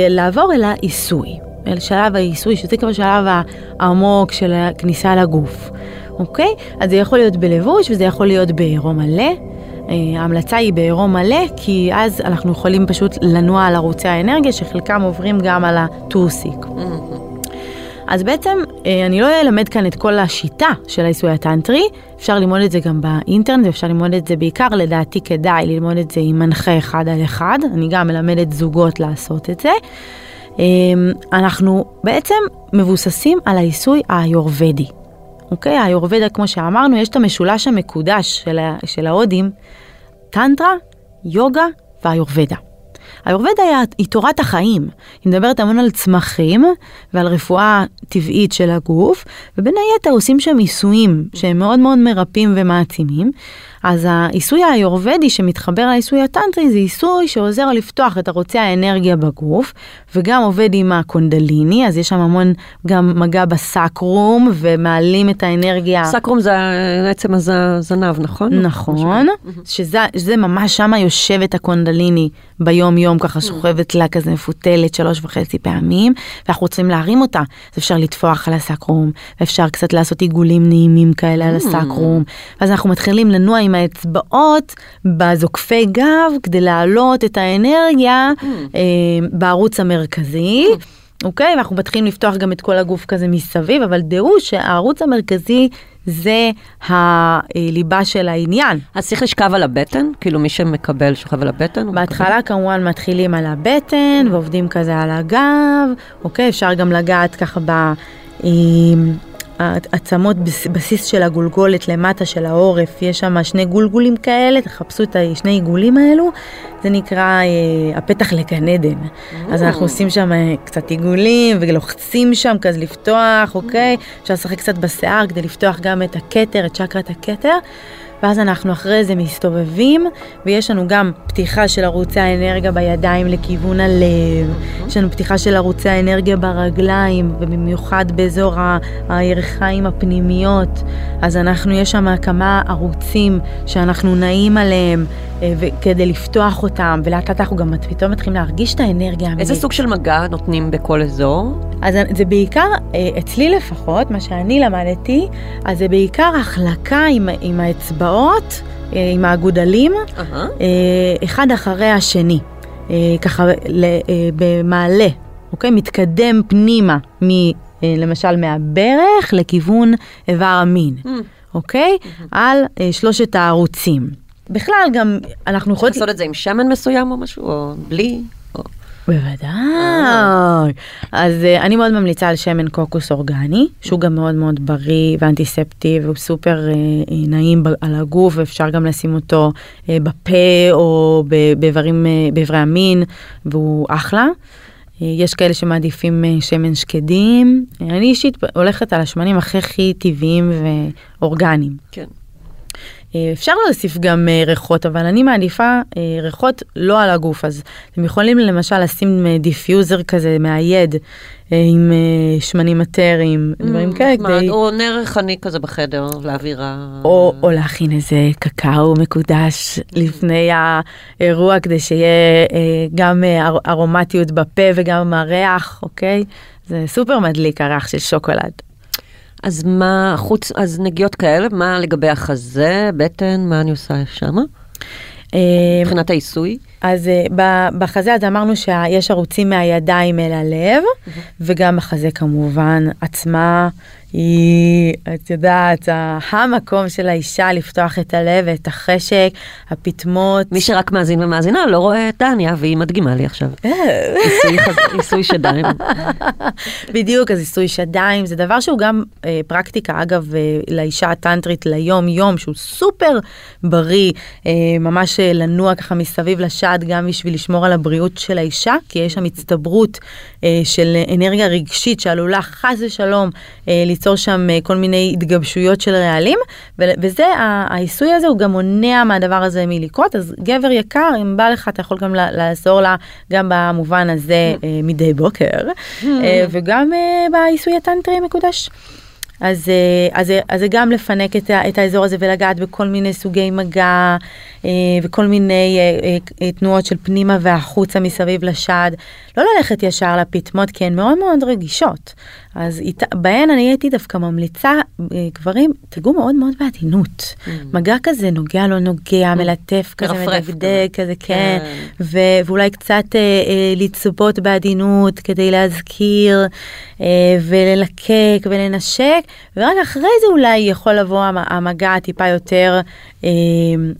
לעבור אל העיסוי, אל שלב העיסוי, שזה כבר שלב העמוק של הכניסה לגוף, אוקיי? אז זה יכול להיות בלבוש וזה יכול להיות בעירום מלא. ההמלצה היא בעירום מלא, כי אז אנחנו יכולים פשוט לנוע על ערוצי האנרגיה, שחלקם עוברים גם על הטוסיק. אז בעצם אה, אני לא אלמד כאן את כל השיטה של העיסוי הטנטרי, אפשר ללמוד את זה גם באינטרנט ואפשר ללמוד את זה בעיקר, לדעתי כדאי ללמוד את זה עם מנחה אחד על אחד, אני גם מלמדת זוגות לעשות את זה. אה, אנחנו בעצם מבוססים על העיסוי האיורבדי. אוקיי? האיורבדה, כמו שאמרנו, יש את המשולש המקודש של, של ההודים, טנטרה, יוגה והאיורבדה. האיורבדה היא תורת החיים, היא מדברת המון על צמחים ועל רפואה טבעית של הגוף, ובין היתר עושים שם עיסויים שהם מאוד מאוד מרפאים ומעצימים. אז העיסוי האיורבדי שמתחבר לעיסוי הטנטרי זה עיסוי שעוזר לפתוח את ערוצי האנרגיה בגוף, וגם עובד עם הקונדליני, אז יש שם המון גם מגע בסקרום, ומעלים את האנרגיה.
סקרום זה עצם הזנב, נכון?
נכון, שזה, שזה ממש שם יושבת הקונדליני ביום יום, ככה שוכבת לה כזה מפותלת שלוש וחצי פעמים, ואנחנו רוצים להרים אותה, אז אפשר לטפוח על הסקרום, ואפשר קצת לעשות עיגולים נעימים כאלה על הסקרום, ואז אנחנו מתחילים לנוע עם האצבעות בזוקפי גב כדי להעלות את האנרגיה mm. אה, בערוץ המרכזי. Mm. אוקיי? ואנחנו מתחילים לפתוח גם את כל הגוף כזה מסביב, אבל דעו שהערוץ המרכזי זה הליבה של העניין.
אז צריך לשכב על הבטן? כאילו מי שמקבל שוכב על הבטן?
בהתחלה מקבל? כמובן מתחילים על הבטן ועובדים כזה על הגב, אוקיי? אפשר גם לגעת ככה ב... העצמות בסיס של הגולגולת למטה של העורף, יש שם שני גולגולים כאלה, תחפשו את השני עיגולים האלו, זה נקרא אה, הפתח לגן עדן. Mm. אז אנחנו עושים שם אה, קצת עיגולים ולוחצים שם כזה לפתוח, אוקיי? אפשר לשחק קצת בשיער כדי לפתוח גם את הכתר, את צ'קרת הכתר. ואז אנחנו אחרי זה מסתובבים, ויש לנו גם פתיחה של ערוצי האנרגיה בידיים לכיוון הלב, יש לנו פתיחה של ערוצי האנרגיה ברגליים, ובמיוחד באזור הירכיים הפנימיות, אז אנחנו, יש שם כמה ערוצים שאנחנו נעים עליהם. אה, כדי לפתוח אותם, ולאט לאט אנחנו גם פתאום מתחילים להרגיש את האנרגיה.
איזה סוג של מגע נותנים בכל אזור?
אז זה בעיקר, אה, אצלי לפחות, מה שאני למדתי, אז זה בעיקר החלקה עם, עם האצבעות, אה, עם האגודלים, uh-huh. אחד אחרי השני, ככה במעלה, אוקיי? מתקדם פנימה, מ, למשל מהברך לכיוון איבר המין, mm. אוקיי? Mm-hmm. על שלושת הערוצים. בכלל גם אנחנו יכולות...
לעשות את זה עם שמן מסוים או משהו, או בלי?
בוודאי. אז uh, אני מאוד ממליצה על שמן קוקוס אורגני, שהוא גם מאוד מאוד בריא ואנטיספטי והוא סופר uh, נעים על הגוף, ואפשר גם לשים אותו uh, בפה או באיברים, באיברי המין, והוא אחלה. יש כאלה שמעדיפים שמן שקדים. אני אישית הולכת על השמנים הכי הכי טבעיים ואורגניים.
כן.
אה, אפשר להוסיף גם אה, ריחות, אבל אני מעדיפה אה, ריחות לא על הגוף, אז אתם יכולים למשל לשים דיפיוזר כזה מאייד עם שמנים אתריים, mm, דברים כאלה.
או נר ריחני כזה בחדר, לאווירה.
או, או להכין איזה קקאו מקודש לפני האירוע, כדי שיהיה גם ארומטיות בפה וגם הריח, אוקיי? זה סופר מדליק הריח של שוקולד.
אז מה, חוץ, אז נגיעות כאלה, מה לגבי החזה, בטן, מה אני עושה שם? אה, מבחינת העיסוי?
אז uh, בחזה אז אמרנו שיש ערוצים מהידיים אל הלב. וגם בחזה כמובן עצמה היא, את יודעת, המקום של האישה לפתוח את הלב ואת החשק, הפטמות.
מי שרק מאזין ומאזינה לא רואה את דניה והיא מדגימה לי עכשיו. אה. עיסוי שדיים.
בדיוק, אז עיסוי שדיים זה דבר שהוא גם אה, פרקטיקה, אגב, אה, לאישה הטנטרית ליום יום, שהוא סופר בריא, אה, ממש אה, לנוע ככה מסביב לשד גם בשביל לשמור על הבריאות של האישה, כי יש שם הצטברות אה, של אנרגיה רגשית שעלולה חס ושלום אה, ליצור שם אה, כל מיני התגבשויות של רעלים, וזה, העיסוי הזה הוא גם מונע מהדבר הזה מלקרות, אז גבר יקר, אם בא לך, אתה יכול גם לעזור לה גם במובן הזה mm. מדי בוקר, mm. וגם בעיסוי הטנטרי המקודש. אז, אה, אז, אז זה גם לפנק את, את האזור הזה ולגעת בכל מיני סוגי מגע אה, וכל מיני אה, אה, תנועות של פנימה והחוצה מסביב לשד. לא ללכת ישר לפטמות כי הן מאוד מאוד רגישות. אז אית, בהן אני הייתי דווקא ממליצה, אה, גברים, תגעו מאוד מאוד בעדינות. מגע כזה נוגע לא נוגע, מלטף כזה, מדגדג
כזה.
כן.
כן.
ו- ואולי קצת אה, אה, לצפות בעדינות כדי להזכיר אה, וללקק ולנשק, ורק אחרי זה אולי יכול לבוא המ- המגע הטיפה יותר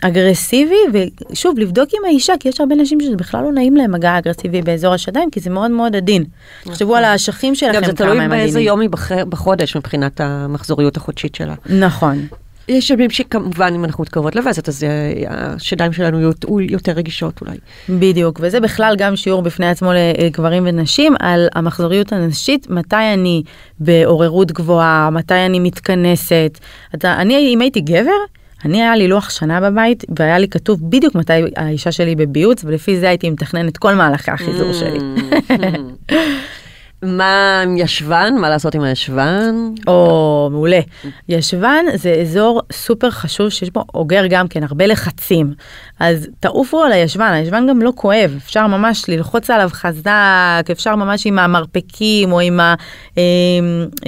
אגרסיבי, ושוב, לבדוק עם האישה, כי יש הרבה נשים שזה בכלל לא נעים להם מגע אגרסיבי באזור השדיים, כי זה מאוד מאוד עדין. תחשבו על האשכים שלכם
נכון. גם זה
כמה
תלוי
הם
באיזה
עדינים.
יום היא בח- בחודש מבחינת המחזוריות החודשית שלה.
נכון.
יש ימים שכמובן אם אנחנו מתקרבות לווסת אז אה, השדיים שלנו יהיו יותר רגישות אולי.
בדיוק, וזה בכלל גם שיעור בפני עצמו לגברים ונשים על המחזוריות הנשית, מתי אני בעוררות גבוהה, מתי אני מתכנסת. אתה, אני, אם הייתי גבר, אני היה לי לוח שנה בבית, והיה לי כתוב בדיוק מתי האישה שלי בביוץ, ולפי זה הייתי מתכנן את כל מהלכי החיזור שלי.
מה עם ישבן? מה לעשות עם הישבן?
או, מעולה. ישבן זה אזור סופר חשוב שיש בו אוגר גם כן, הרבה לחצים. אז תעופו על הישבן, הישבן גם לא כואב, אפשר ממש ללחוץ עליו חזק, אפשר ממש עם המרפקים או עם אה,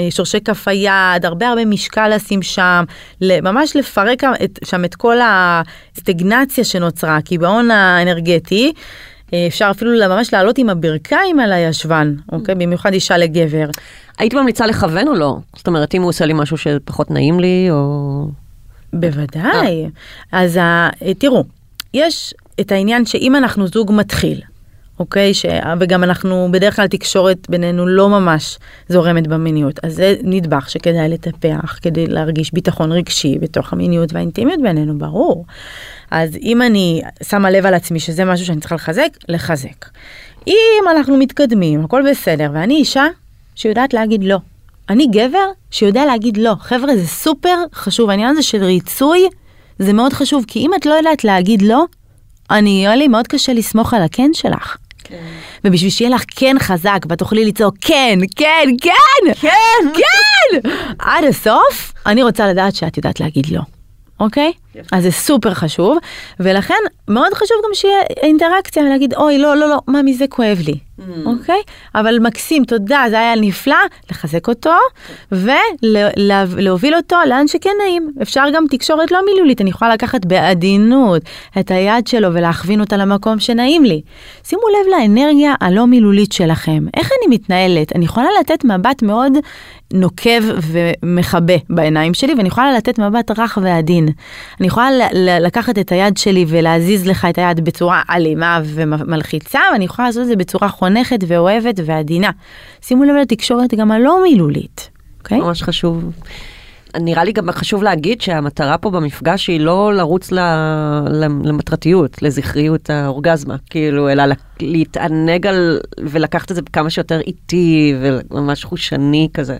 שורשי כף היד, הרבה הרבה משקל לשים שם, ממש לפרק שם את כל הסטגנציה שנוצרה, הקיבעון האנרגטי. אה, אפשר אפילו ממש לעלות עם הברכיים על הישבן, אוקיי? במיוחד אישה לגבר.
היית ממליצה לכוון או לא? זאת אומרת אם הוא עושה לי משהו שפחות נעים לי או...
בוודאי. אז ה... תראו, יש את העניין שאם אנחנו זוג מתחיל, אוקיי? ש... וגם אנחנו, בדרך כלל תקשורת בינינו לא ממש זורמת במיניות, אז זה נדבך שכדאי לטפח כדי להרגיש ביטחון רגשי בתוך המיניות והאינטימיות בינינו, ברור. אז אם אני שמה לב על עצמי שזה משהו שאני צריכה לחזק, לחזק. אם אנחנו מתקדמים, הכל בסדר, ואני אישה שיודעת להגיד לא. אני גבר שיודע להגיד לא. חבר'ה, זה סופר חשוב. העניין הזה של ריצוי, זה מאוד חשוב, כי אם את לא יודעת להגיד לא, אני, יהיה לי מאוד קשה לסמוך על הכן שלך. ובשביל שיהיה לך כן חזק ואת תוכלי לצעוק כן, כן, כן, כן, כן, עד הסוף, אני רוצה לדעת שאת יודעת להגיד לא. אוקיי? אז זה סופר חשוב, ולכן מאוד חשוב גם שיהיה אינטראקציה ולהגיד, אוי, לא, לא, לא, מה מזה כואב לי, אוקיי? אבל מקסים, תודה, זה היה נפלא, לחזק אותו ולהוביל אותו לאן שכן נעים. אפשר גם תקשורת לא מילולית, אני יכולה לקחת בעדינות את היד שלו ולהכווין אותה למקום שנעים לי. שימו לב לאנרגיה הלא מילולית שלכם, איך אני מתנהלת? אני יכולה לתת מבט מאוד נוקב ומכבה בעיניים שלי, ואני יכולה לתת מבט רך ועדין. אני יכולה לקחת את היד שלי ולהזיז לך את היד בצורה אלימה ומלחיצה, ואני יכולה לעשות את זה בצורה חונכת ואוהבת ועדינה. שימו לב לתקשורת גם הלא מילולית, אוקיי?
ממש חשוב. נראה לי גם חשוב להגיד שהמטרה פה במפגש היא לא לרוץ ל... למטרתיות, לזכריות האורגזמה, כאילו, אלא להתענג על ולקחת את זה כמה שיותר איטי וממש חושני כזה.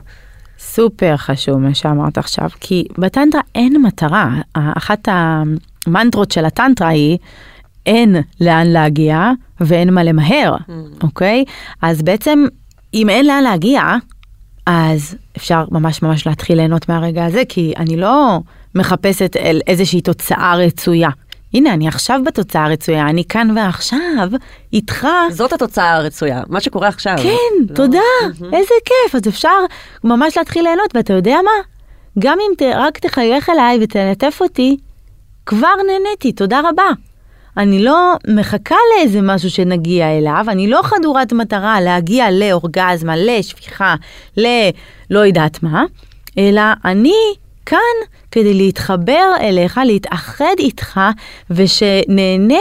סופר חשוב מה שאמרת עכשיו, כי בטנטרה אין מטרה. אחת המנטרות של הטנטרה היא אין לאן להגיע ואין מה למהר, אוקיי? אז בעצם אם אין לאן להגיע, אז אפשר ממש ממש להתחיל ליהנות מהרגע הזה, כי אני לא מחפשת אל איזושהי תוצאה רצויה. הנה, אני עכשיו בתוצאה הרצויה, אני כאן ועכשיו, איתך.
זאת התוצאה הרצויה, מה שקורה עכשיו.
כן,
לא.
תודה, איזה כיף, אז אפשר ממש להתחיל ליהנות, ואתה יודע מה? גם אם ת, רק תחייך אליי ותלטף אותי, כבר נהניתי, תודה רבה. אני לא מחכה לאיזה משהו שנגיע אליו, אני לא חדורת מטרה להגיע לאורגזמה, לשפיכה, ל... לא יודעת מה, אלא אני כאן כדי להתחבר אליך, להתאחד איתך, ושנהנה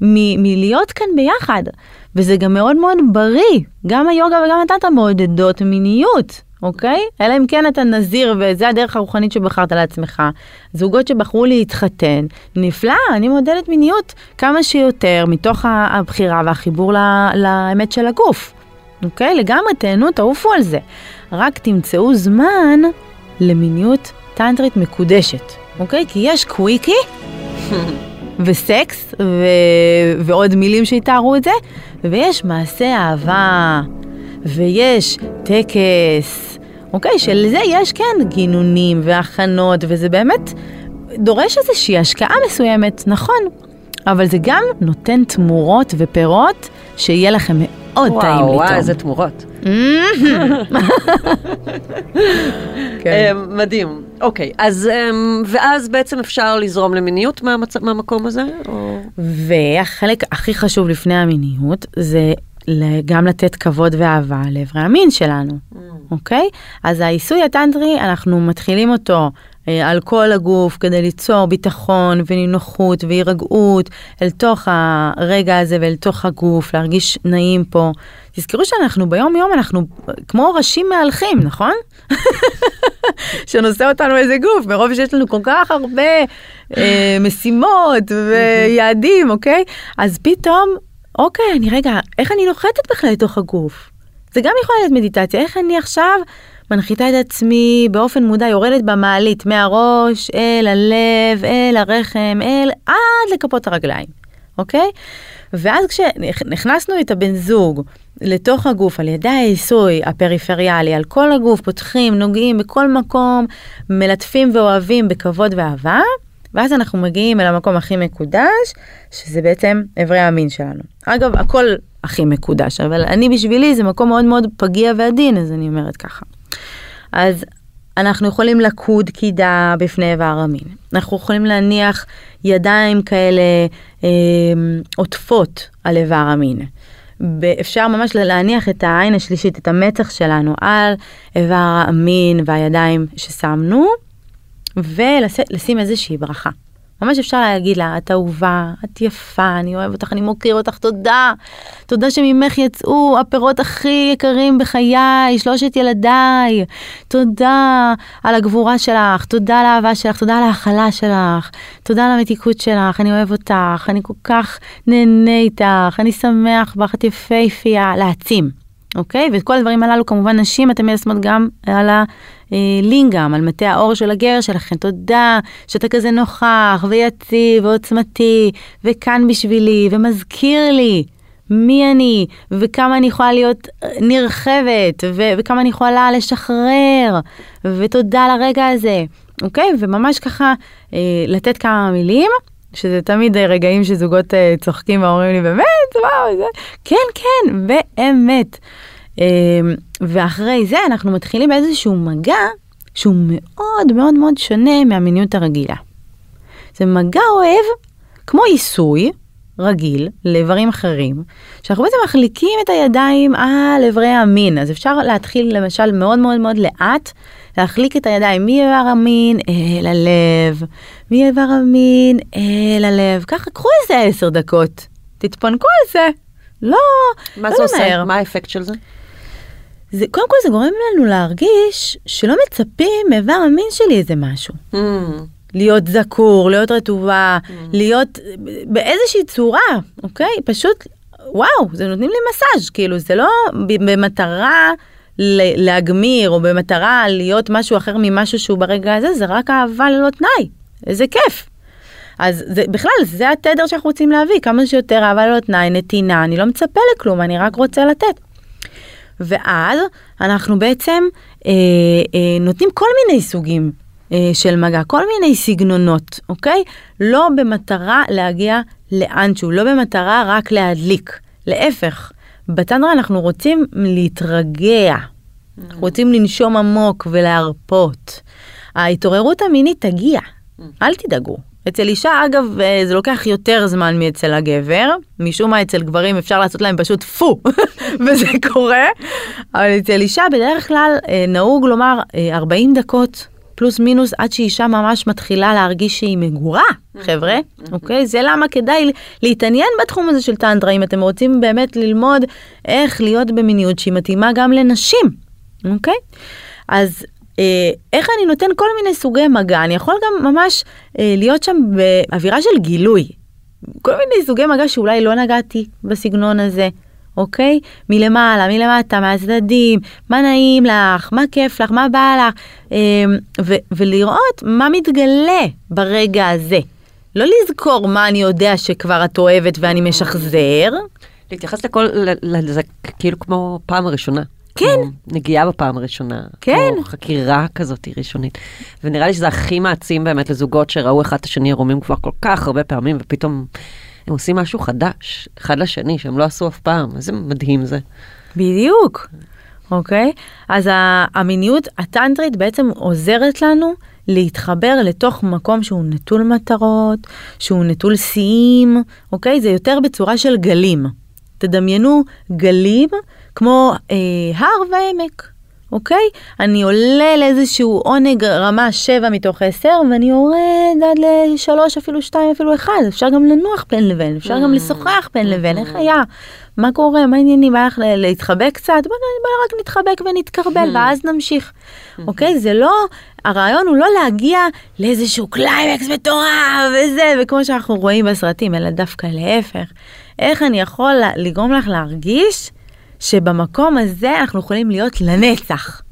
מ- מלהיות כאן ביחד. וזה גם מאוד מאוד בריא, גם היוגה וגם הטנטרה מעודדות מיניות. אוקיי? אלא אם כן אתה נזיר וזה הדרך הרוחנית שבחרת לעצמך. זוגות שבחרו להתחתן, נפלא, אני מעודדת מיניות כמה שיותר מתוך הבחירה והחיבור ל- לאמת של הגוף. אוקיי? לגמרי, תהנו, תעופו על זה. רק תמצאו זמן למיניות טנטרית מקודשת, אוקיי? כי יש קוויקי וסקס ו- ועוד מילים שיתארו את זה, ויש מעשה אהבה, ויש טקס, אוקיי? שלזה יש כן גינונים והכנות, וזה באמת דורש איזושהי השקעה מסוימת, נכון, אבל זה גם נותן תמורות ופירות שיהיה לכם מאוד
וואו,
טעים
וואו,
לטעום.
איזה תמורות.
כן.
אמ, מדהים. אוקיי, אז, אמ, ואז בעצם אפשר לזרום למיניות מהמצ- מהמקום הזה? או-
והחלק הכי חשוב לפני המיניות זה גם לתת כבוד ואהבה לאיברי המין שלנו, אוקיי? אז העיסוי הטנטרי, אנחנו מתחילים אותו אה, על כל הגוף כדי ליצור ביטחון ונינוחות והירגעות אל תוך הרגע הזה ואל תוך הגוף, להרגיש נעים פה. תזכרו שאנחנו ביום יום אנחנו כמו ראשים מהלכים, נכון? שנושא אותנו איזה גוף, מרוב שיש לנו כל כך הרבה אה, משימות ויעדים, אוקיי? אז פתאום, אוקיי, אני רגע, איך אני נוחתת בכלל לתוך הגוף? זה גם יכול להיות מדיטציה, איך אני עכשיו מנחיתה את עצמי באופן מודע, יורדת במעלית מהראש אל הלב, אל הרחם, אל עד לכפות הרגליים, אוקיי? ואז כשנכנסנו את הבן זוג לתוך הגוף על ידי העיסוי הפריפריאלי, על כל הגוף, פותחים, נוגעים בכל מקום, מלטפים ואוהבים בכבוד ואהבה, ואז אנחנו מגיעים אל המקום הכי מקודש, שזה בעצם אברי המין שלנו. אגב, הכל הכי מקודש, אבל אני בשבילי זה מקום מאוד מאוד פגיע ועדין, אז אני אומרת ככה. אז אנחנו יכולים לקוד קידה בפני איבר המין. אנחנו יכולים להניח ידיים כאלה אה, עוטפות על איבר המין. אפשר ממש להניח את העין השלישית, את המצח שלנו על איבר המין והידיים ששמנו, ולשים איזושהי ברכה. ממש אפשר להגיד לה, את אהובה, את יפה, אני אוהב אותך, אני מוקיר אותך, תודה. תודה שממך יצאו הפירות הכי יקרים בחיי, שלושת ילדיי. תודה על הגבורה שלך, תודה על האהבה שלך, תודה על ההכלה שלך, תודה על המתיקות שלך, אני אוהב אותך, אני כל כך נהנה איתך, אני שמח בך, את יפהפייה, להעצים. אוקיי? ואת כל הדברים הללו כמובן נשים אתם מיישמות גם על הלינגאם, על מטה האור של הגר שלכם. תודה שאתה כזה נוכח ויציב ועוצמתי וכאן בשבילי ומזכיר לי מי אני וכמה אני יכולה להיות נרחבת ו- וכמה אני יכולה לשחרר ותודה על הרגע הזה, אוקיי? וממש ככה אה, לתת כמה מילים. שזה תמיד רגעים שזוגות uh, צוחקים ואומרים לי באמת וואו זה כן כן באמת uh, ואחרי זה אנחנו מתחילים באיזשהו מגע שהוא מאוד מאוד מאוד שונה מהמיניות הרגילה. זה מגע אוהב כמו עיסוי רגיל לאיברים אחרים שאנחנו בעצם מחליקים את הידיים על איברי המין אז אפשר להתחיל למשל מאוד מאוד מאוד לאט להחליק את הידיים מאיבר המין אל הלב, מאיבר המין אל הלב. ככה, קחו איזה עשר דקות, תתפנקו על זה. לא,
מה
לא
זה עושה? מה האפקט של זה?
זה, קודם כל זה גורם לנו להרגיש שלא מצפים מאיבר המין שלי איזה משהו.
Mm.
להיות זקור, להיות רטובה, להיות באיזושהי צורה, אוקיי? פשוט, וואו, זה נותנים לי מסאז', כאילו, זה לא במטרה להגמיר, או במטרה להיות משהו אחר ממשהו שהוא ברגע הזה, זה רק אהבה ללא תנאי. איזה כיף. אז זה, בכלל, זה התדר שאנחנו רוצים להביא, כמה שיותר אהבה ללא תנאי, נתינה, אני לא מצפה לכלום, אני רק רוצה לתת. ואז אנחנו בעצם אה, אה, נותנים כל מיני סוגים אה, של מגע, כל מיני סגנונות, אוקיי? לא במטרה להגיע לאנשהו, לא במטרה רק להדליק. להפך, בטנדרה אנחנו רוצים להתרגע, אנחנו רוצים לנשום עמוק ולהרפות. ההתעוררות המינית תגיע, אל תדאגו. אצל אישה, אגב, אה, זה לוקח יותר זמן מאצל הגבר, משום מה אצל גברים אפשר לעשות להם פשוט פו, וזה קורה, אבל אצל אישה בדרך כלל אה, נהוג לומר אה, 40 דקות פלוס מינוס עד שאישה ממש מתחילה להרגיש שהיא מגורה, חבר'ה, אוקיי? זה למה כדאי להתעניין בתחום הזה של טנטרה, אם אתם רוצים באמת ללמוד איך להיות במיניות שהיא מתאימה גם לנשים, אוקיי? אז אה, איך אני נותן כל מיני סוגי מגע, אני יכול גם ממש אה, להיות שם באווירה של גילוי. כל מיני סוגי מגע שאולי לא נגעתי בסגנון הזה, אוקיי? מלמעלה, מלמטה, מהצדדים, מה נעים לך, מה כיף לך, מה בא לך, אה, ו- ולראות מה מתגלה ברגע הזה. לא לזכור מה אני יודע שכבר את אוהבת ואני משחזר.
להתייחס לכל, לזה כאילו כמו פעם ראשונה.
כן.
נגיעה בפעם הראשונה.
כן.
כמו חקירה כזאת ראשונית. ונראה לי שזה הכי מעצים באמת לזוגות שראו אחד את השני עירומים כבר כל כך הרבה פעמים, ופתאום הם עושים משהו חדש, אחד לשני, שהם לא עשו אף פעם. איזה מדהים זה.
בדיוק, אוקיי? אז ה- המיניות הטנטרית בעצם עוזרת לנו להתחבר לתוך מקום שהוא נטול מטרות, שהוא נטול שיאים, אוקיי? זה יותר בצורה של גלים. תדמיינו גלים כמו אה, הר ועמק, אוקיי? אני עולה לאיזשהו עונג רמה 7 מתוך 10 ואני יורד עד ל-3 אפילו 2 אפילו 1. אפשר גם לנוח בין לבין, אפשר גם לשוחח בין לבין, איך היה? מה קורה? מה העניינים? בא לך ל- להתחבק קצת? בוא, בוא רק נתחבק ונתקרבל ואז נמשיך. אוקיי? זה לא, הרעיון הוא לא להגיע לאיזשהו קליימקס מטורף וזה, וכמו שאנחנו רואים בסרטים, אלא דווקא להפך. איך אני יכול לגרום לך להרגיש שבמקום הזה אנחנו יכולים להיות לנצח,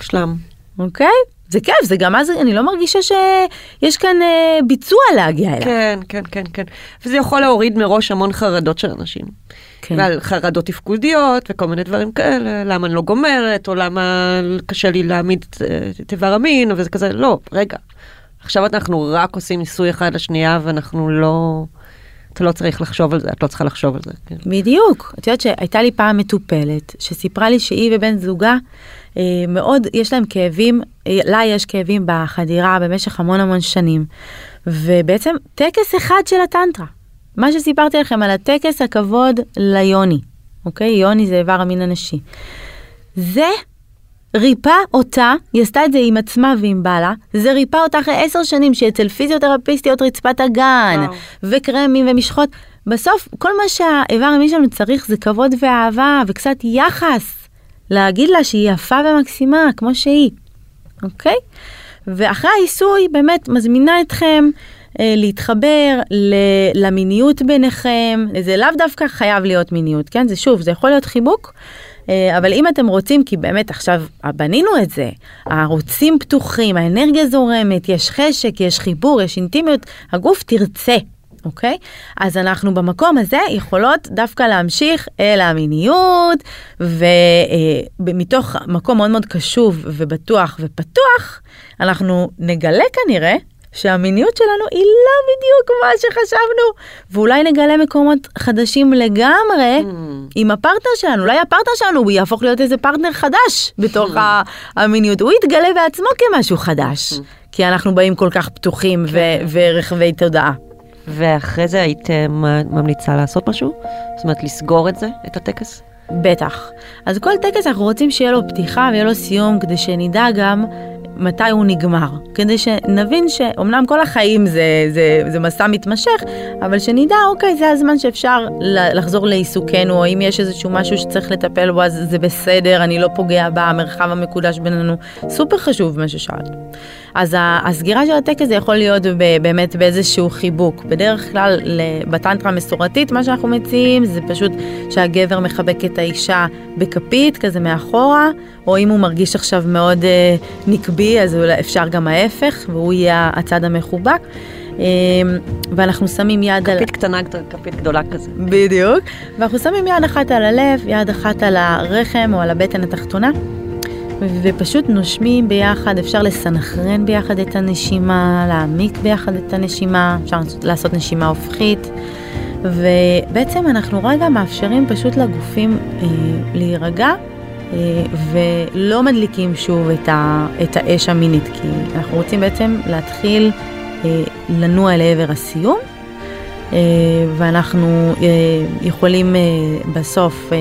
שלם.
אוקיי? זה כיף, זה גם אז אני לא מרגישה שיש כאן אה, ביצוע להגיע אליו.
כן, כן, כן, כן. וזה יכול להוריד מראש המון חרדות של אנשים.
כן.
ועל חרדות תפקודיות וכל מיני דברים כאלה, למה אני לא גומרת, או למה קשה לי להעמיד את איבר המין, וזה כזה, לא, רגע. עכשיו אנחנו רק עושים ניסוי אחד לשנייה, ואנחנו לא... אתה לא צריך לחשוב על זה, את לא צריכה לחשוב על זה. כן.
בדיוק. את יודעת שהייתה לי פעם מטופלת שסיפרה לי שהיא ובן זוגה אה, מאוד, יש להם כאבים, אה, לה יש כאבים בחדירה במשך המון המון שנים. ובעצם טקס אחד של הטנטרה. מה שסיפרתי לכם על הטקס הכבוד ליוני, אוקיי? יוני זה איבר המין הנשי. זה ריפא אותה, היא עשתה את זה עם עצמה ועם בעלה, זה ריפא אותה אחרי עשר שנים שאצל פיזיותרפיסטיות רצפת הגן,
וואו.
וקרמים ומשחות. בסוף, כל מה שהאיבר המין שלנו צריך זה כבוד ואהבה וקצת יחס. להגיד לה שהיא יפה ומקסימה, כמו שהיא, אוקיי? ואחרי העיסוי, באמת מזמינה אתכם אה, להתחבר ל- למיניות ביניכם. זה לאו דווקא חייב להיות מיניות, כן? זה שוב, זה יכול להיות חיבוק. אה, אבל אם אתם רוצים, כי באמת עכשיו בנינו את זה, הערוצים פתוחים, האנרגיה זורמת, יש חשק, יש חיבור, יש אינטימיות, הגוף תרצה, אוקיי? אז אנחנו במקום הזה יכולות דווקא להמשיך אל המיניות, ומתוך מקום מאוד מאוד קשוב ובטוח ופתוח, אנחנו נגלה כנראה שהמיניות שלנו היא לא בדיוק מה שחשבנו, ואולי נגלה מקומות חדשים לגמרי עם הפרטנר שלנו, אולי הפרטנר שלנו הוא יהפוך להיות איזה פרטנר חדש בתוך ה- המיניות, הוא יתגלה בעצמו כמשהו חדש, כי אנחנו באים כל כך פתוחים ו- ורחבי תודעה.
ואחרי זה היית ממליצה לעשות משהו? זאת אומרת, לסגור את זה, את הטקס?
בטח. אז כל טקס אנחנו רוצים שיהיה לו פתיחה ויהיה לו סיום, כדי שנדע גם מתי הוא נגמר. כדי שנבין שאומנם כל החיים זה, זה, זה מסע מתמשך, אבל שנדע, אוקיי, זה הזמן שאפשר לחזור לעיסוקנו, או אם יש איזשהו משהו שצריך לטפל בו, אז זה בסדר, אני לא פוגע במרחב המקודש בינינו. סופר חשוב מה ששאלת. אז הסגירה של הטקס זה יכול להיות באמת באיזשהו חיבוק. בדרך כלל בטנטרה המסורתית מה שאנחנו מציעים זה פשוט שהגבר מחבק את האישה בכפית כזה מאחורה, או אם הוא מרגיש עכשיו מאוד אה, נקבי אז אפשר גם ההפך והוא יהיה הצד המחובק. אה, ואנחנו שמים יד על...
כפית קטנה, כפית גדולה כזה.
בדיוק. ואנחנו שמים יד אחת על הלב, יד אחת על הרחם או על הבטן התחתונה, ופשוט נושמים ביחד, אפשר לסנכרן ביחד את הנשימה, להעמיק ביחד את הנשימה, אפשר לעשות נשימה הופכית, ובעצם אנחנו רגע מאפשרים פשוט לגופים אה, להירגע. אה, ולא מדליקים שוב את, ה, את האש המינית, כי אנחנו רוצים בעצם להתחיל אה, לנוע לעבר הסיום, ואנחנו אה, יכולים אה, בסוף, אה,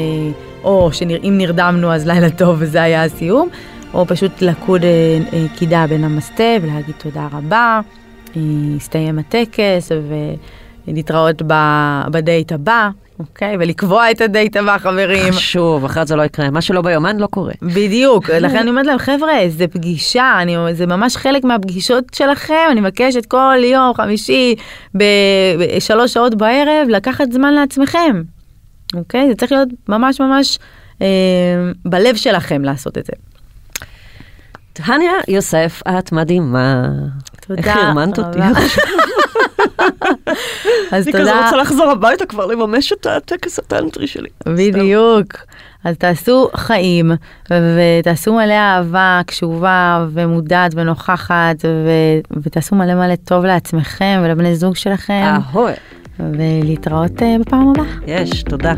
או שאם נרדמנו אז לילה טוב וזה היה הסיום, או פשוט לקוד אה, אה, קידה בנמסטה ולהגיד תודה רבה, אה, הסתיים הטקס ולהתראות ב- בדייט הבא, אוקיי? ולקבוע את הדייט הבא חברים.
חשוב, אחרת זה לא יקרה. מה שלא ביומן לא קורה.
בדיוק, לכן אני אומרת להם, חבר'ה, זה פגישה, אני, זה ממש חלק מהפגישות שלכם, אני מבקשת כל יום חמישי בשלוש שעות בערב לקחת זמן לעצמכם, אוקיי? זה צריך להיות ממש ממש אה, בלב שלכם לעשות את זה.
טניה יוסף, את מדהימה.
תודה
איך הרמנת אותי.
רבה. אז
אני כזה
תודה,
רוצה לחזור הביתה כבר לממש את הטקס הטנטרי שלי.
בדיוק. אז תעשו חיים, ותעשו מלא אהבה קשובה ומודעת ונוכחת, ו... ותעשו מלא מלא טוב לעצמכם ולבני זוג שלכם,
אהובים.
ולהתראות אה, בפעם הבאה.
יש, תודה.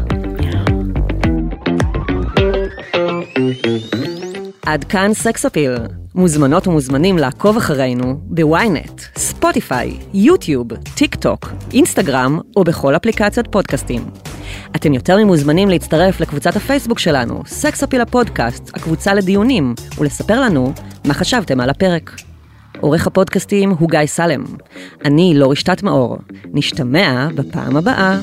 עד כאן סקס אפיל. מוזמנות ומוזמנים לעקוב אחרינו בוויינט, ספוטיפיי, יוטיוב, טיק טוק, אינסטגרם או בכל אפליקציות פודקאסטים. אתם יותר ממוזמנים להצטרף לקבוצת הפייסבוק שלנו, סקס אפיל הפודקאסט, הקבוצה לדיונים, ולספר לנו מה חשבתם על הפרק. עורך הפודקאסטים הוא גיא סלם. אני לא רשתת מאור. נשתמע בפעם הבאה.